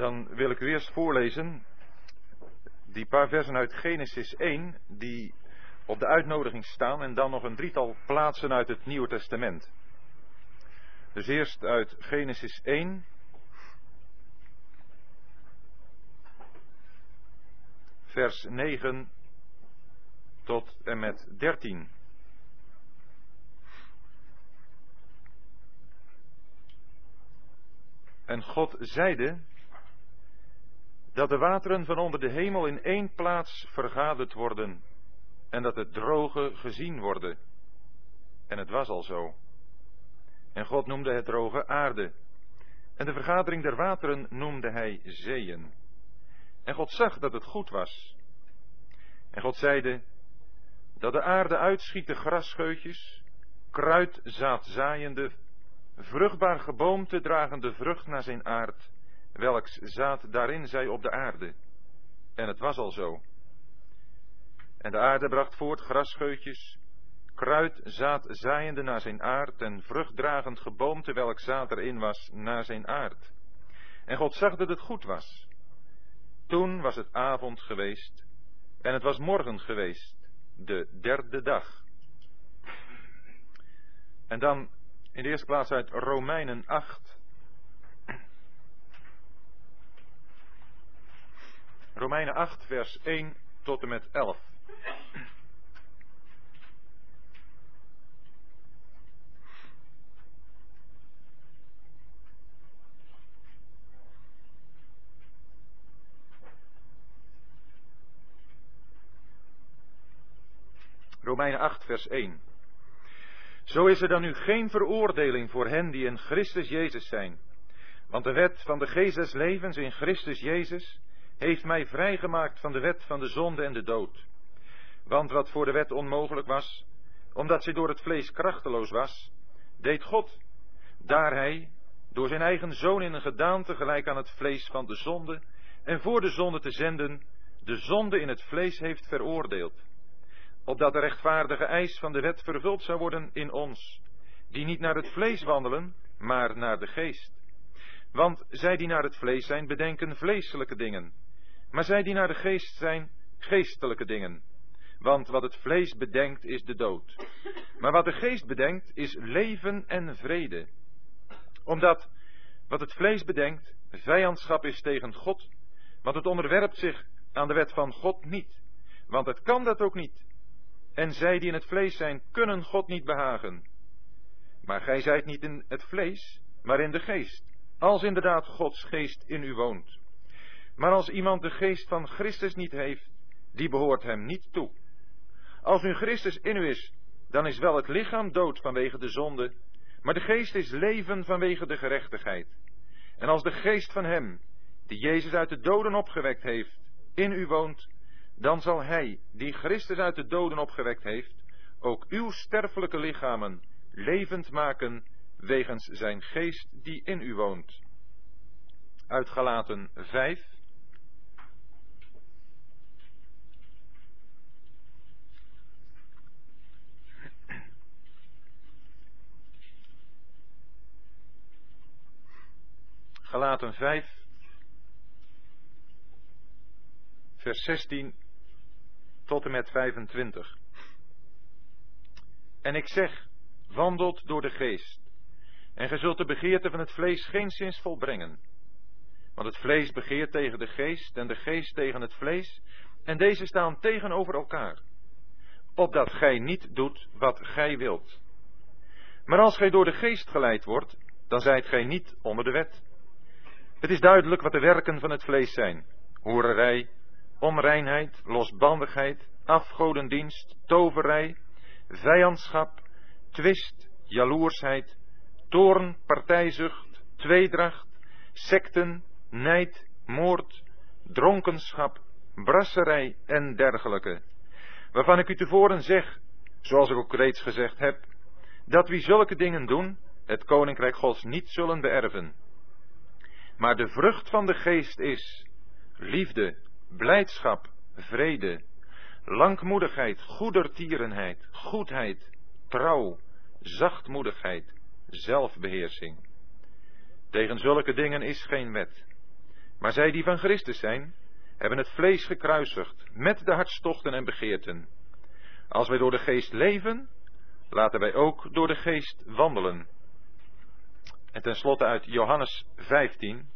Dan wil ik u eerst voorlezen die paar versen uit Genesis 1 die op de uitnodiging staan en dan nog een drietal plaatsen uit het Nieuwe Testament. Dus eerst uit Genesis 1. Vers 9 tot en met 13. En God zeide dat de wateren van onder de hemel in één plaats vergaderd worden en dat het droge gezien worden. En het was al zo. En God noemde het droge aarde. En de vergadering der wateren noemde hij zeeën. En God zag dat het goed was. En God zeide dat de aarde uitschieten grasscheutjes, kruidzaad zaaiende, vruchtbaar geboomte dragende vrucht naar zijn aard, welks zaad daarin zij op de aarde. En het was al zo. En de aarde bracht voort grasscheutjes, kruid, zaad zaaiende naar zijn aard en vruchtdragend geboomte welk zaad erin was naar zijn aard. En God zag dat het goed was. Toen was het avond geweest en het was morgen geweest, de derde dag. En dan in de eerste plaats uit Romeinen 8. Romeinen 8, vers 1 tot en met 11. Romeinen 8, vers 1. Zo is er dan nu geen veroordeling voor hen die in Christus Jezus zijn. Want de wet van de geest des levens in Christus Jezus heeft mij vrijgemaakt van de wet van de zonde en de dood. Want wat voor de wet onmogelijk was, omdat zij door het vlees krachteloos was, deed God, daar hij, door zijn eigen zoon in een gedaante gelijk aan het vlees van de zonde, en voor de zonde te zenden, de zonde in het vlees heeft veroordeeld opdat de rechtvaardige eis van de wet vervuld zou worden in ons, die niet naar het vlees wandelen, maar naar de geest. Want zij die naar het vlees zijn, bedenken vleeselijke dingen, maar zij die naar de geest zijn, geestelijke dingen. Want wat het vlees bedenkt is de dood. Maar wat de geest bedenkt is leven en vrede. Omdat wat het vlees bedenkt vijandschap is tegen God, want het onderwerpt zich aan de wet van God niet. Want het kan dat ook niet. En zij die in het vlees zijn, kunnen God niet behagen. Maar gij zijt niet in het vlees, maar in de geest. Als inderdaad Gods geest in u woont. Maar als iemand de geest van Christus niet heeft, die behoort hem niet toe. Als nu Christus in u is, dan is wel het lichaam dood vanwege de zonde, maar de geest is leven vanwege de gerechtigheid. En als de geest van hem, die Jezus uit de doden opgewekt heeft, in u woont, dan zal Hij, die Christus uit de doden opgewekt heeft, ook uw sterfelijke lichamen levend maken wegens zijn geest die in u woont. Uit Galaten 5. Galaten 5, vers 16 tot en met 25. En ik zeg, wandelt door de geest, en gij zult de begeerte van het vlees geen zins volbrengen. Want het vlees begeert tegen de geest, en de geest tegen het vlees, en deze staan tegenover elkaar, opdat gij niet doet wat gij wilt. Maar als gij door de geest geleid wordt, dan zijt gij niet onder de wet. Het is duidelijk wat de werken van het vlees zijn: hoererij, onreinheid, losbandigheid, afgodendienst, toverij, vijandschap, twist, jaloersheid, toorn, partijzucht, tweedracht, secten, nijd, moord, dronkenschap, brasserij en dergelijke. Waarvan ik u tevoren zeg, zoals ik ook reeds gezegd heb, dat wie zulke dingen doen, het koninkrijk Gods niet zullen beërven. Maar de vrucht van de geest is liefde, blijdschap, vrede, langmoedigheid, goedertierenheid, goedheid, trouw, zachtmoedigheid, zelfbeheersing. Tegen zulke dingen is geen wet. Maar zij die van Christus zijn, hebben het vlees gekruisigd met de hartstochten en begeerten. Als wij door de geest leven, laten wij ook door de geest wandelen. En tenslotte uit Johannes 15.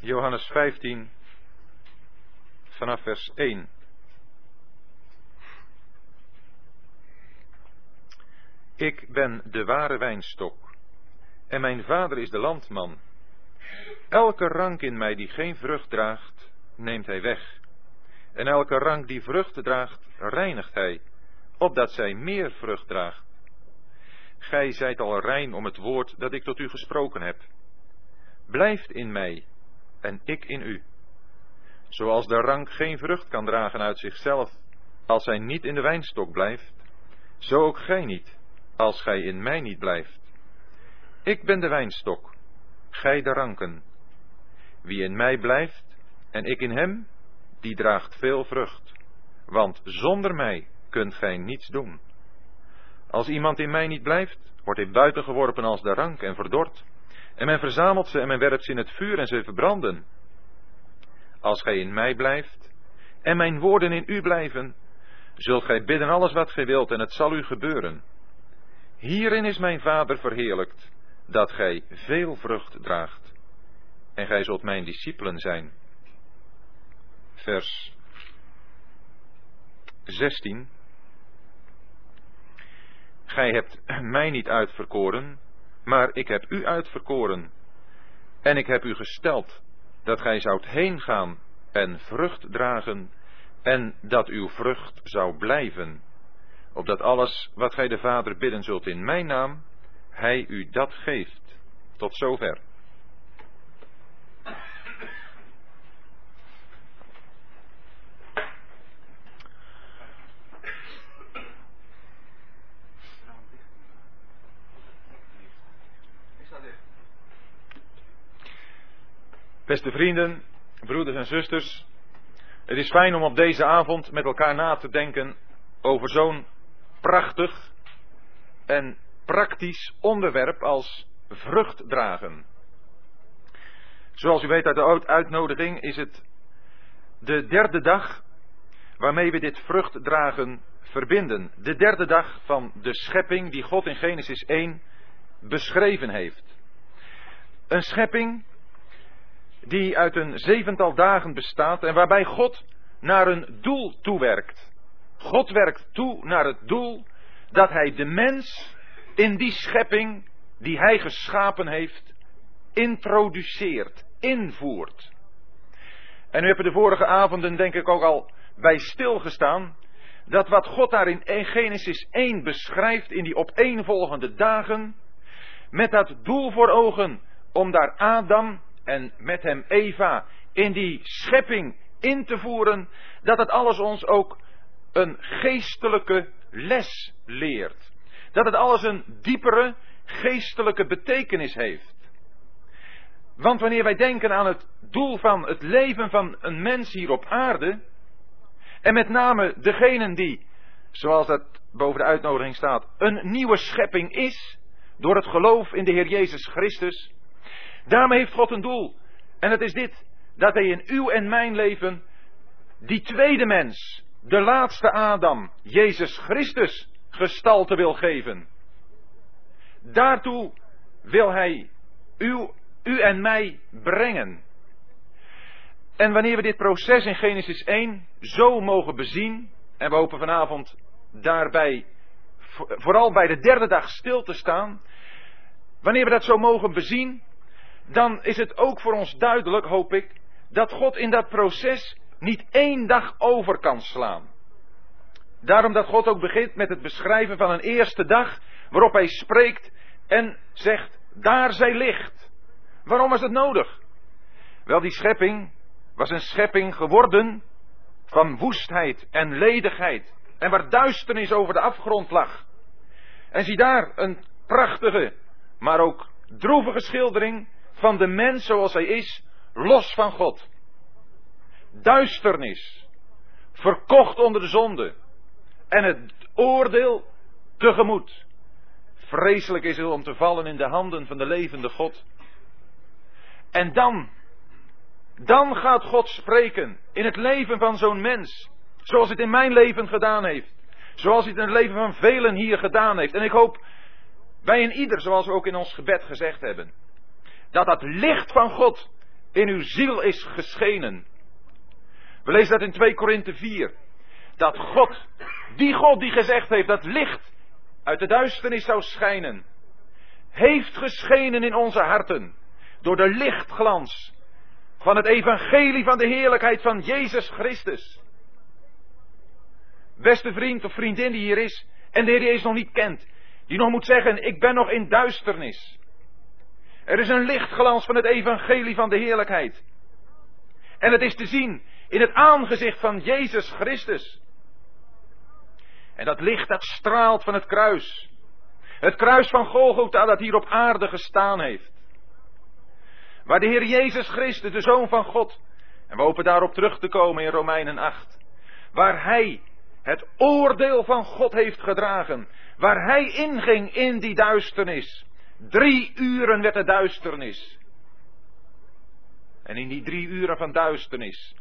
Johannes 15, vanaf vers 1. Ik ben de ware wijnstok en mijn vader is de landman. Elke rank in mij die geen vrucht draagt, neemt hij weg. En elke rank die vrucht draagt, reinigt hij, opdat zij meer vrucht draagt. Gij zijt al rein om het woord dat ik tot u gesproken heb. Blijft in mij en ik in u. Zoals de rank geen vrucht kan dragen uit zichzelf, als hij niet in de wijnstok blijft, zo ook gij niet, als gij in mij niet blijft. Ik ben de wijnstok, gij de ranken. Wie in mij blijft en ik in hem, die draagt veel vrucht. Want zonder mij kunt gij niets doen. Als iemand in mij niet blijft, wordt hij buiten geworpen als de rank en verdord. En men verzamelt ze en men werpt ze in het vuur en ze verbranden. Als gij in mij blijft en mijn woorden in u blijven, zult gij bidden alles wat gij wilt en het zal u gebeuren. Hierin is mijn Vader verheerlijkt, dat gij veel vrucht draagt. En gij zult mijn discipelen zijn. Vers 16. Gij hebt mij niet uitverkoren, maar ik heb u uitverkoren. En ik heb u gesteld dat gij zoudt heen gaan en vrucht dragen, en dat uw vrucht zou blijven, opdat alles wat gij de Vader bidden zult in mijn naam, hij u dat geeft. Tot zover. Beste vrienden, broeders en zusters, het is fijn om op deze avond met elkaar na te denken over zo'n prachtig en praktisch onderwerp als vrucht dragen. Zoals u weet uit de uitnodiging is het de derde dag waarmee we dit vruchtdragen verbinden. De derde dag van de schepping die God in Genesis 1 beschreven heeft. Een schepping die uit een zevental dagen bestaat en waarbij God naar een doel toewerkt. God werkt toe naar het doel dat hij de mens in die schepping die hij geschapen heeft, introduceert, invoert. En u hebt de vorige avonden denk ik ook al bij stilgestaan, dat wat God daar in Genesis 1 beschrijft in die opeenvolgende dagen, met dat doel voor ogen om daar Adam en met hem Eva in die schepping in te voeren, dat het alles ons ook een geestelijke les leert. Dat het alles een diepere geestelijke betekenis heeft. Want wanneer wij denken aan het doel van het leven van een mens hier op aarde, en met name degenen die, zoals dat boven de uitnodiging staat, een nieuwe schepping is, door het geloof in de Heer Jezus Christus, Daarmee heeft God een doel. En het is dit, dat hij in uw en mijn leven die tweede mens, de laatste Adam, Jezus Christus, gestalte wil geven. Daartoe wil hij u, u en mij brengen. En wanneer we dit proces in Genesis 1 zo mogen bezien, en we hopen vanavond daarbij vooral bij de derde dag stil te staan, wanneer we dat zo mogen bezien, dan is het ook voor ons duidelijk, hoop ik, dat God in dat proces niet één dag over kan slaan. Daarom dat God ook begint met het beschrijven van een eerste dag waarop hij spreekt en zegt, daar zij licht. Waarom was het nodig? Wel, die schepping was een schepping geworden van woestheid en ledigheid en waar duisternis over de afgrond lag. En zie daar een prachtige, maar ook droevige schildering van de mens zoals hij is, los van God. Duisternis. verkocht onder de zonde en het oordeel tegemoet. Vreselijk is het om te vallen in de handen van de levende God. En dan, dan gaat God spreken in het leven van zo'n mens. Zoals het in mijn leven gedaan heeft. Zoals het in het leven van velen hier gedaan heeft. En ik hoop bij een ieder, zoals we ook in ons gebed gezegd hebben. Dat dat licht van God in uw ziel is geschenen. We lezen dat in 2 Korinthe 4. Dat God, die God die gezegd heeft dat licht uit de duisternis zou schijnen, heeft geschenen in onze harten door de lichtglans van het evangelie van de heerlijkheid van Jezus Christus. Beste vriend of vriendin die hier is en de Heer Jezus nog niet kent, die nog moet zeggen, ik ben nog in duisternis. Er is een lichtglans van het evangelie van de heerlijkheid. En het is te zien in het aangezicht van Jezus Christus. En dat licht dat straalt van het kruis. Het kruis van Golgotha dat hier op aarde gestaan heeft. Waar de Heer Jezus Christus, de Zoon van God, en we hopen daarop terug te komen in Romeinen 8, waar Hij het oordeel van God heeft gedragen, waar Hij inging in die duisternis. Drie uren werd de duisternis. En in die drie uren van duisternis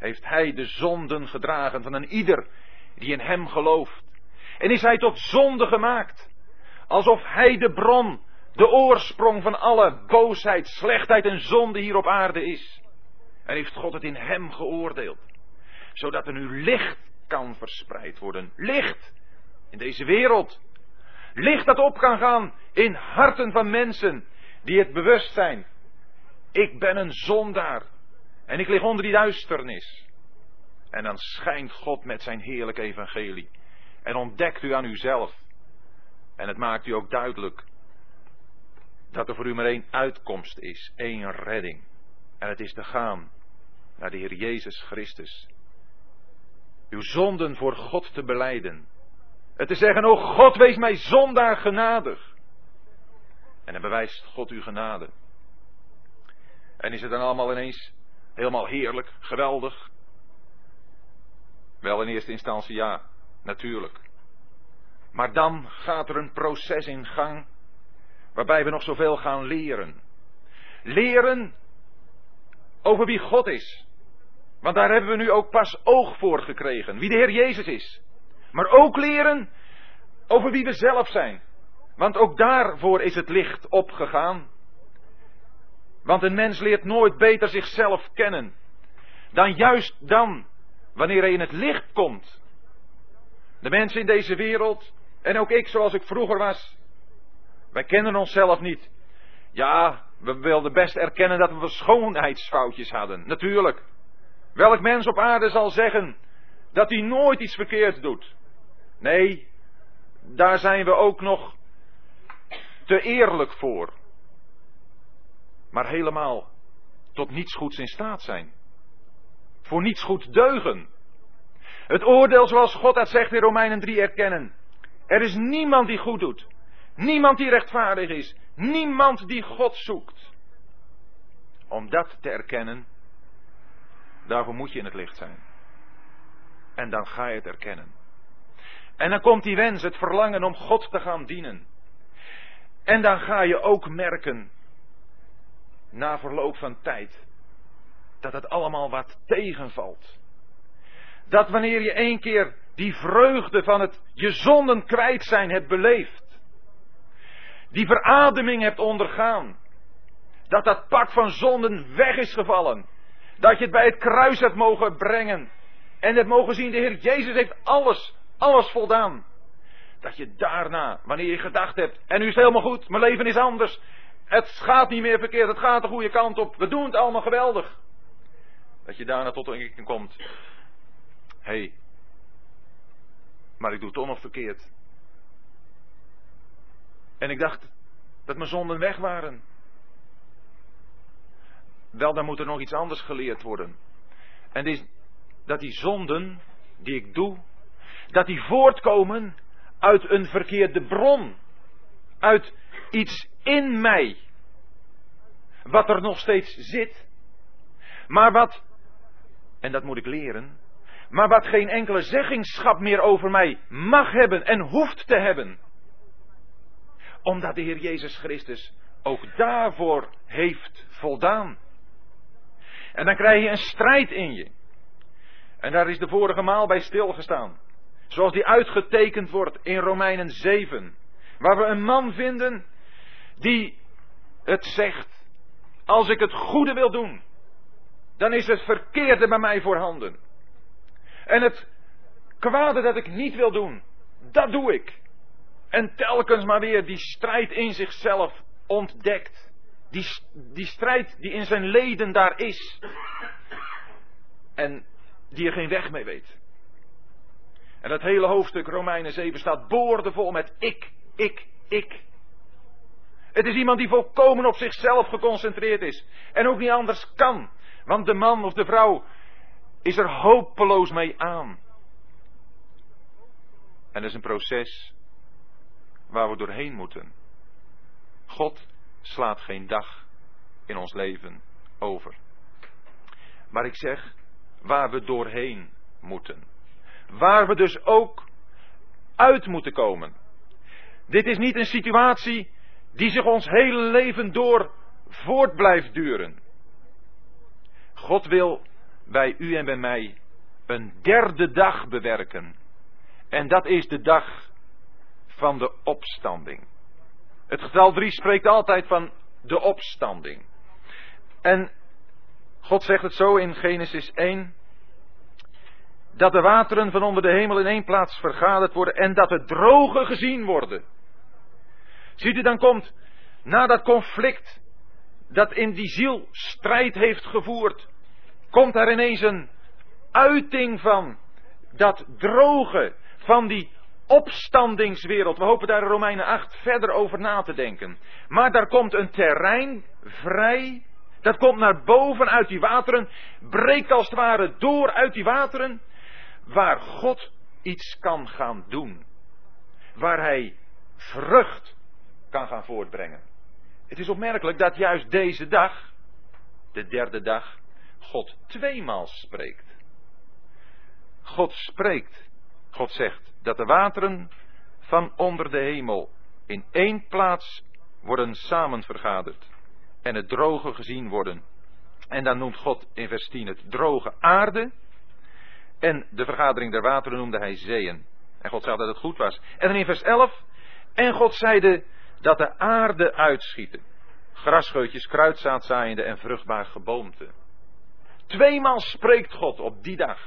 heeft Hij de zonden gedragen van een ieder die in Hem gelooft. En is Hij tot zonde gemaakt, alsof Hij de bron de oorsprong van alle boosheid, slechtheid en zonde hier op aarde is. En heeft God het in hem geoordeeld. Zodat er nu licht kan verspreid worden. Licht in deze wereld. Licht dat op kan gaan in harten van mensen die het bewust zijn. Ik ben een zondaar. En ik lig onder die duisternis. En dan schijnt God met zijn heerlijk evangelie. En ontdekt u aan uzelf. En het maakt u ook duidelijk dat er voor u maar één uitkomst is, één redding. En het is te gaan naar de Heer Jezus Christus. Uw zonden voor God te beleiden. Het te zeggen, o God, wees mij zondaar genadig. En dan bewijst God uw genade. En is het dan allemaal ineens helemaal heerlijk, geweldig? Wel in eerste instantie ja, natuurlijk. Maar dan gaat er een proces in gang waarbij we nog zoveel gaan leren. Leren over wie God is. Want daar hebben we nu ook pas oog voor gekregen, wie de Heer Jezus is. Maar ook leren over wie we zelf zijn. Want ook daarvoor is het licht opgegaan. Want een mens leert nooit beter zichzelf kennen dan juist dan, wanneer hij in het licht komt. De mensen in deze wereld, en ook ik zoals ik vroeger was, wij kennen onszelf niet. Ja, we wilden best erkennen dat we schoonheidsfoutjes hadden. Natuurlijk. Welk mens op aarde zal zeggen dat hij nooit iets verkeerd doet? Nee, daar zijn we ook nog te eerlijk voor. Maar helemaal tot niets goeds in staat zijn. Voor niets goed deugen. Het oordeel zoals God dat zegt in Romeinen 3 erkennen. Er is niemand die goed doet. Niemand die rechtvaardig is. Niemand die God zoekt. Om dat te erkennen, daarvoor moet je in het licht zijn. En dan ga je het erkennen. En dan komt die wens, het verlangen om God te gaan dienen. En dan ga je ook merken, na verloop van tijd, dat het allemaal wat tegenvalt. Dat wanneer je één keer die vreugde van het je zonden kwijt zijn hebt beleefd, die verademing hebt ondergaan. Dat dat pak van zonden weg is gevallen. Dat je het bij het kruis hebt mogen brengen. En hebt mogen zien, de Heer Jezus heeft alles, alles voldaan. Dat je daarna, wanneer je gedacht hebt, en nu is het helemaal goed, mijn leven is anders. Het gaat niet meer verkeerd, het gaat de goede kant op. We doen het allemaal geweldig. Dat je daarna tot een komt. Hé, hey, maar ik doe het toch nog verkeerd. En ik dacht dat mijn zonden weg waren. Wel, dan moet er nog iets anders geleerd worden. En is dat die zonden die ik doe, dat die voortkomen uit een verkeerde bron. Uit iets in mij. Wat er nog steeds zit. Maar wat, en dat moet ik leren, maar wat geen enkele zeggingschap meer over mij mag hebben en hoeft te hebben. Omdat de Heer Jezus Christus ook daarvoor heeft voldaan. En dan krijg je een strijd in je. En daar is de vorige maal bij stilgestaan. Zoals die uitgetekend wordt in Romeinen 7. Waar we een man vinden die het zegt. Als ik het goede wil doen, dan is het verkeerde bij mij voorhanden. En het kwade dat ik niet wil doen, dat doe ik. En telkens maar weer die strijd in zichzelf ontdekt. Die, die strijd die in zijn leden daar is. En die er geen weg mee weet. En dat hele hoofdstuk Romeinen 7 staat boordevol met ik, ik, ik. Het is iemand die volkomen op zichzelf geconcentreerd is. En ook niet anders kan. Want de man of de vrouw is er hopeloos mee aan. En is een proces waar we doorheen moeten. God slaat geen dag in ons leven over. Maar ik zeg, waar we doorheen moeten. Waar we dus ook uit moeten komen. Dit is niet een situatie die zich ons hele leven door voort blijft duren. God wil bij u en bij mij een derde dag bewerken. En dat is de dag van de opstanding. Het getal 3 spreekt altijd van de opstanding. En God zegt het zo in Genesis 1. Dat de wateren van onder de hemel in één plaats vergaderd worden en dat de droge gezien worden. Ziet u, dan komt na dat conflict dat in die ziel strijd heeft gevoerd, komt daar ineens een uiting van dat droge, van die opstandingswereld. We hopen daar in Romeinen 8 verder over na te denken. Maar daar komt een terrein vrij. Dat komt naar boven uit die wateren. Breekt als het ware door uit die wateren. Waar God iets kan gaan doen. Waar hij vrucht kan gaan voortbrengen. Het is opmerkelijk dat juist deze dag, de derde dag, God tweemaal spreekt. God spreekt. God zegt dat de wateren van onder de hemel in één plaats worden samenvergaderd en het droge gezien worden. En dan noemt God in vers 10 het droge aarde en de vergadering der wateren noemde hij zeeën. En God zei dat het goed was. En dan in vers 11, en God zeide dat de aarde uitschieten. Grasscheutjes, kruidzaad zaaiende en vruchtbaar geboomte. Tweemaal spreekt God op die dag.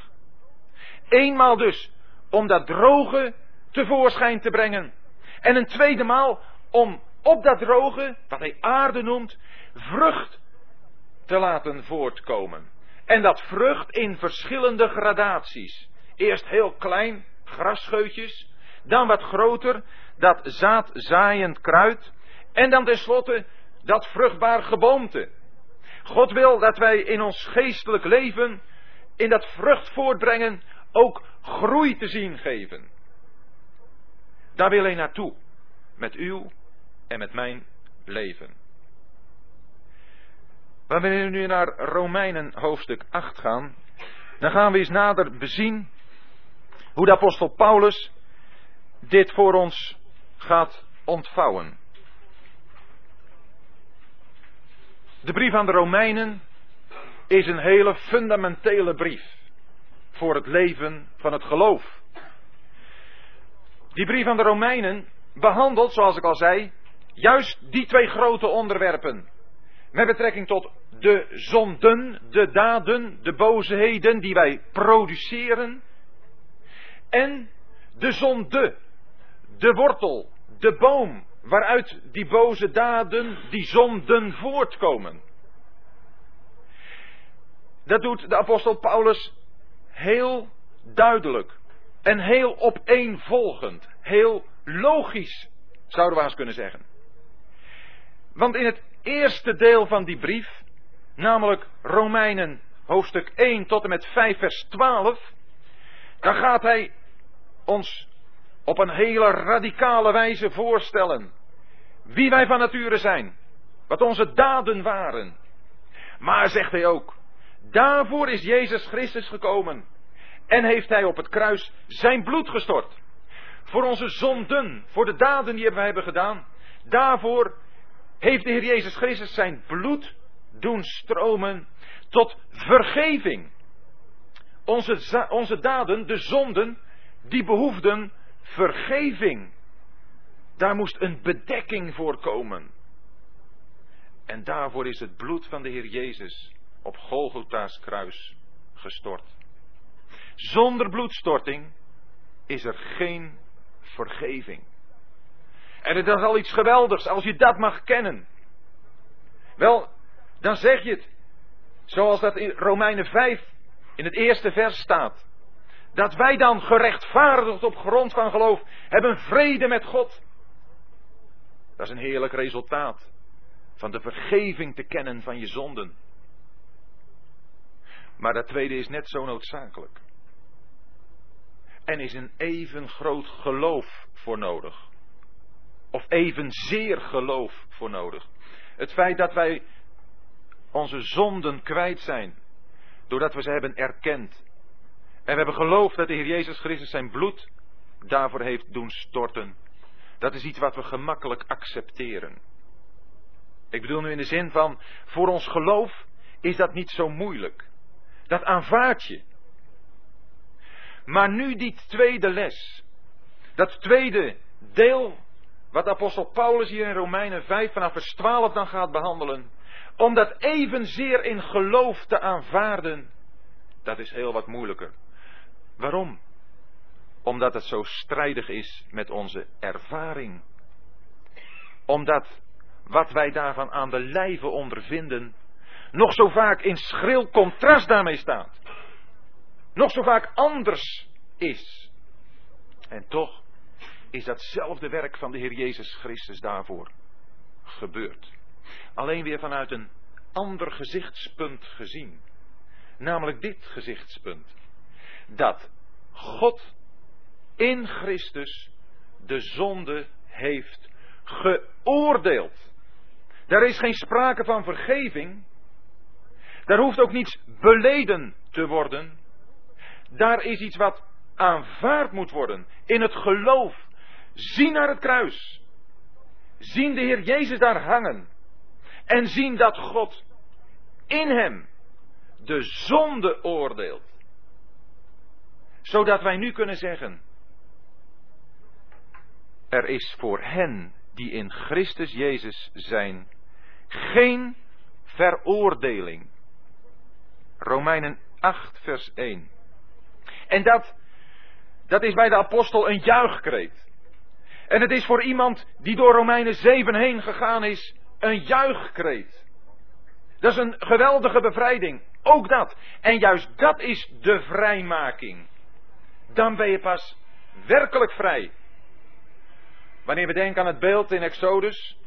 Eenmaal dus om dat droge tevoorschijn te brengen. En een tweede maal om op dat droge, wat hij aarde noemt, vrucht te laten voortkomen. En dat vrucht in verschillende gradaties. Eerst heel klein, grasscheutjes. Dan wat groter, dat zaadzaaiend kruid. En dan tenslotte dat vruchtbaar geboomte. God wil dat wij in ons geestelijk leven, in dat vrucht voortbrengen, ook groei te zien geven. Daar wil hij naartoe. Met uw en met mijn leven. Wanneer we nu naar Romeinen hoofdstuk 8 gaan, dan gaan we eens nader bezien hoe de apostel Paulus dit voor ons gaat ontvouwen. De brief aan de Romeinen is een hele fundamentele brief voor het leven van het geloof. Die brief aan de Romeinen behandelt, zoals ik al zei, juist die twee grote onderwerpen. Met betrekking tot de zonden, de daden, de boosheden die wij produceren. En de zonde, de wortel, de boom waaruit die boze daden, die zonden voortkomen. Dat doet de apostel Paulus heel duidelijk en heel opeenvolgend, heel logisch, zouden we eens kunnen zeggen. Want in het eerste deel van die brief, namelijk Romeinen hoofdstuk 1 tot en met 5 vers 12, dan gaat hij ons op een hele radicale wijze voorstellen wie wij van nature zijn, wat onze daden waren. Maar zegt hij ook, daarvoor is Jezus Christus gekomen En heeft hij op het kruis zijn bloed gestort. Voor onze zonden, voor de daden die we hebben gedaan. Daarvoor heeft de Heer Jezus Christus zijn bloed doen stromen tot vergeving. Onze, onze daden, de zonden, die behoefden vergeving. Daar moest een bedekking voor komen. En daarvoor is het bloed van de Heer Jezus op Golgotha's kruis gestort. Zonder bloedstorting is er geen vergeving. En het is al iets geweldigs als je dat mag kennen. Wel, dan zeg je het. Zoals dat in Romeinen 5 in het eerste vers staat. Dat wij dan gerechtvaardigd op grond van geloof hebben vrede met God. Dat is een heerlijk resultaat van de vergeving te kennen van je zonden. Maar dat tweede is net zo noodzakelijk. En is een even groot geloof voor nodig. Of evenzeer geloof voor nodig. Het feit dat wij onze zonden kwijt zijn. Doordat we ze hebben erkend. We hebben geloofd dat de Heer Jezus Christus zijn bloed daarvoor heeft doen storten. Dat is iets wat we gemakkelijk accepteren. Ik bedoel nu in de zin van, voor ons geloof is dat niet zo moeilijk. Dat aanvaard je. Maar nu die tweede les. Dat tweede deel wat apostel Paulus hier in Romeinen 5 vanaf vers 12 dan gaat behandelen. Om dat evenzeer in geloof te aanvaarden. Dat is heel wat moeilijker. Waarom? Omdat het zo strijdig is met onze ervaring. Omdat wat wij daarvan aan de lijve ondervinden, nog zo vaak in schril contrast daarmee staat. Nog zo vaak anders is. En toch is datzelfde werk van de Heer Jezus Christus daarvoor gebeurd. Alleen weer vanuit een ander gezichtspunt gezien. Namelijk dit gezichtspunt. Dat God in Christus de zonde heeft geoordeeld. Daar is geen sprake van vergeving. Daar hoeft ook niets beleden te worden. Daar is iets wat aanvaard moet worden in het geloof. Zien naar het kruis. Zien de Heer Jezus daar hangen. En zien dat God in hem de zonde oordeelt. Zodat wij nu kunnen zeggen. Er is voor hen die in Christus Jezus zijn geen veroordeling. Romeinen 8, vers 1. En dat, dat is bij de apostel een juichkreet. En het is voor iemand die door Romeinen 7 heen gegaan is, een juichkreet. Dat is een geweldige bevrijding. Ook dat. En juist dat is de vrijmaking. Dan ben je pas werkelijk vrij. Wanneer we denken aan het beeld in Exodus,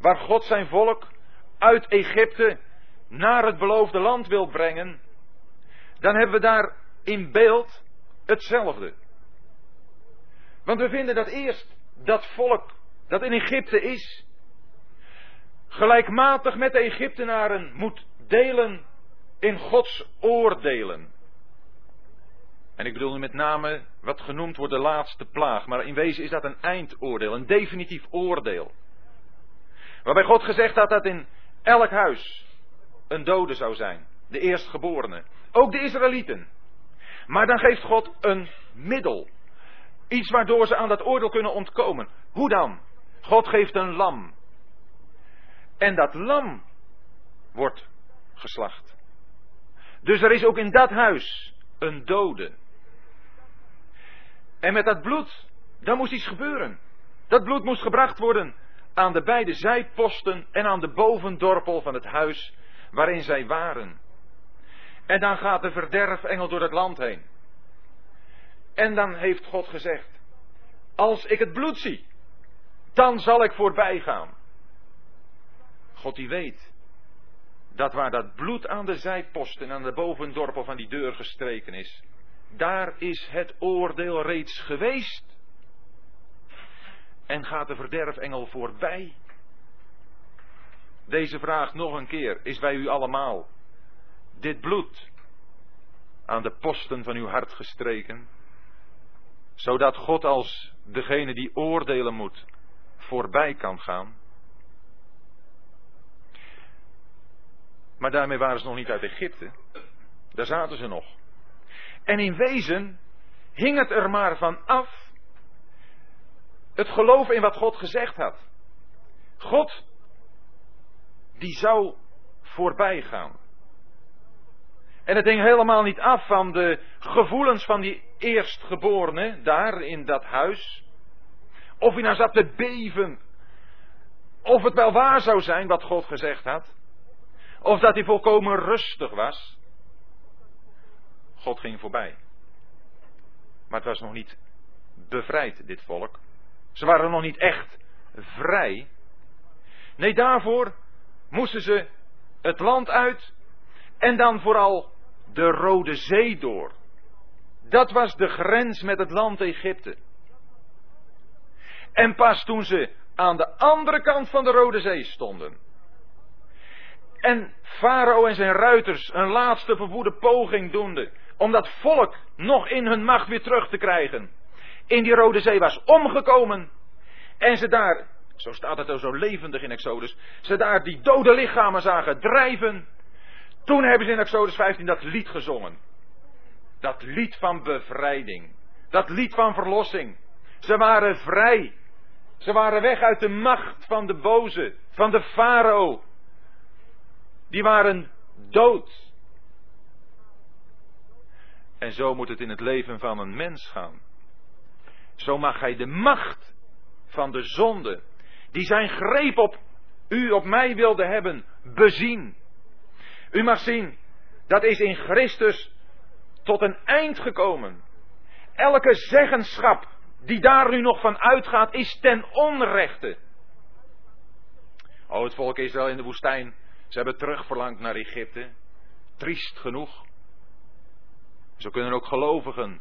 waar God zijn volk uit Egypte naar het beloofde land wil brengen, dan hebben we daar in beeld hetzelfde. Want we vinden dat eerst dat volk dat in Egypte is, gelijkmatig met de Egyptenaren moet delen in Gods oordelen. En ik bedoel nu met name wat genoemd wordt de laatste plaag, maar in wezen is dat een eindoordeel, een definitief oordeel. Waarbij God gezegd had dat in elk huis een dode zou zijn, de eerstgeborene. Ook de Israëlieten. Maar dan geeft God een middel. Iets waardoor ze aan dat oordeel kunnen ontkomen. Hoe dan? God geeft een lam. En dat lam wordt geslacht. Dus er is ook in dat huis een dode. En met dat bloed, dan moest iets gebeuren. Dat bloed moest gebracht worden aan de beide zijposten en aan de bovendorpel van het huis waarin zij waren. En dan gaat de verderfengel door het land heen. En dan heeft God gezegd: Als ik het bloed zie, dan zal ik voorbij gaan. God die weet dat waar dat bloed aan de zijposten en aan de bovendorpel van die deur gestreken is, daar is het oordeel reeds geweest. En gaat de verderfengel voorbij? Deze vraag nog een keer is bij u allemaal. Dit bloed, aan de posten van uw hart gestreken, zodat God als degene die oordelen moet voorbij kan gaan. Maar daarmee waren ze nog niet uit Egypte. Daar zaten ze nog. En in wezen hing het er maar van af het geloof in wat God gezegd had. God, die zou voorbij gaan. En het hing helemaal niet af van de gevoelens van die eerstgeborene daar in dat huis. Of hij nou zat te beven. Of het wel waar zou zijn wat God gezegd had. Of dat hij volkomen rustig was. God ging voorbij. Maar het was nog niet bevrijd, dit volk. Ze waren nog niet echt vrij. Nee, daarvoor moesten ze het land uit en dan vooral de Rode Zee door. Dat was de grens met het land Egypte. En pas toen ze aan de andere kant van de Rode Zee stonden. En Farao en zijn ruiters een laatste verwoede poging doende om dat volk nog in hun macht weer terug te krijgen. In die Rode Zee was omgekomen. En ze daar, zo staat het zo levendig in Exodus, ze daar die dode lichamen zagen drijven. Toen hebben ze in Exodus 15 dat lied gezongen. Dat lied van bevrijding. Dat lied van verlossing. Ze waren vrij. Ze waren weg uit de macht van de boze, van de farao. Die waren dood. En zo moet het in het leven van een mens gaan. Zo mag hij de macht van de zonde, die zijn greep op u, op mij wilde hebben, bezien. U mag zien, dat is in Christus tot een eind gekomen. Elke zeggenschap die daar nu nog van uitgaat, is ten onrechte. Oh, het volk Israël in de woestijn, ze hebben terugverlangd naar Egypte. Triest genoeg. Zo kunnen ook gelovigen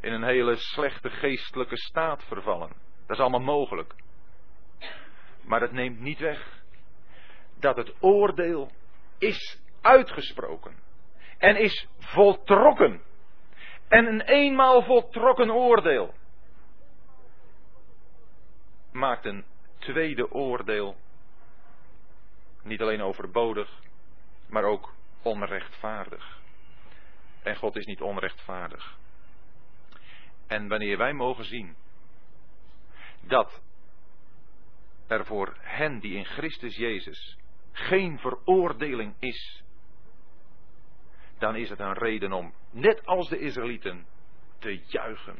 in een hele slechte geestelijke staat vervallen. Dat is allemaal mogelijk. Maar dat neemt niet weg dat het oordeel is uitgesproken en is voltrokken. En een eenmaal voltrokken oordeel maakt een tweede oordeel niet alleen overbodig, maar ook onrechtvaardig. En God is niet onrechtvaardig. En wanneer wij mogen zien dat er voor hen die in Christus Jezus geen veroordeling is, dan is het een reden om, net als de Israëlieten, te juichen.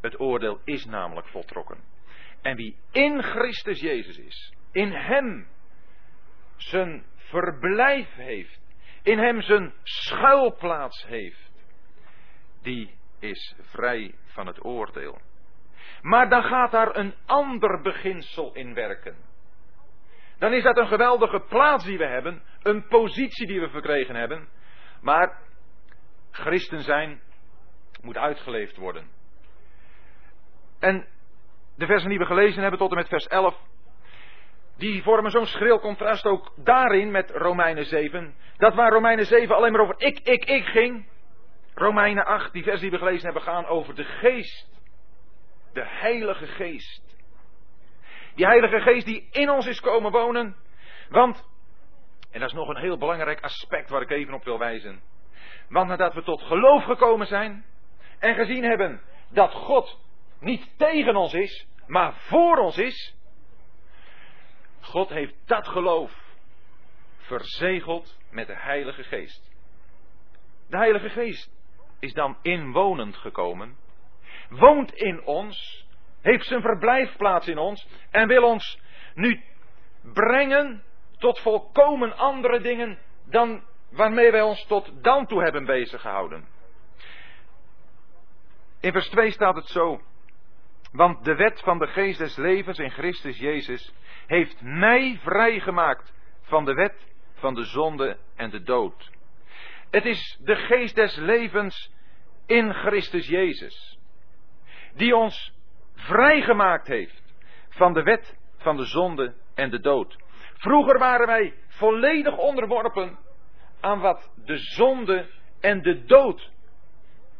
Het oordeel is namelijk voltrokken. En wie in Christus Jezus is, in Hem zijn verblijf heeft, in Hem zijn schuilplaats heeft, die is vrij van het oordeel. Maar dan gaat daar een ander beginsel in werken. Dan is dat een geweldige plaats die we hebben, een positie die we verkregen hebben. Maar christen zijn moet uitgeleefd worden. En de versen die we gelezen hebben tot en met vers 11, die vormen zo'n schril contrast ook daarin met Romeinen 7. Dat waar Romeinen 7 alleen maar over ik, ik, ik ging, Romeinen 8, die vers die we gelezen hebben, gaan over de geest. De Heilige Geest. Die Heilige Geest die in ons is komen wonen. Want, en dat is nog een heel belangrijk aspect waar ik even op wil wijzen. Want nadat we tot geloof gekomen zijn en gezien hebben dat God niet tegen ons is, maar voor ons is. God heeft dat geloof verzegeld met de Heilige Geest. De Heilige Geest is dan inwonend gekomen, woont in ons, heeft zijn verblijfplaats in ons en wil ons nu brengen tot volkomen andere dingen dan waarmee wij ons tot dan toe hebben bezig gehouden. In vers 2 staat het zo. Want de wet van de geest des levens in Christus Jezus heeft mij vrijgemaakt van de wet van de zonde en de dood. Het is de geest des levens in Christus Jezus. Die ons vrijgemaakt heeft van de wet van de zonde en de dood. Vroeger waren wij volledig onderworpen aan wat de zonde en de dood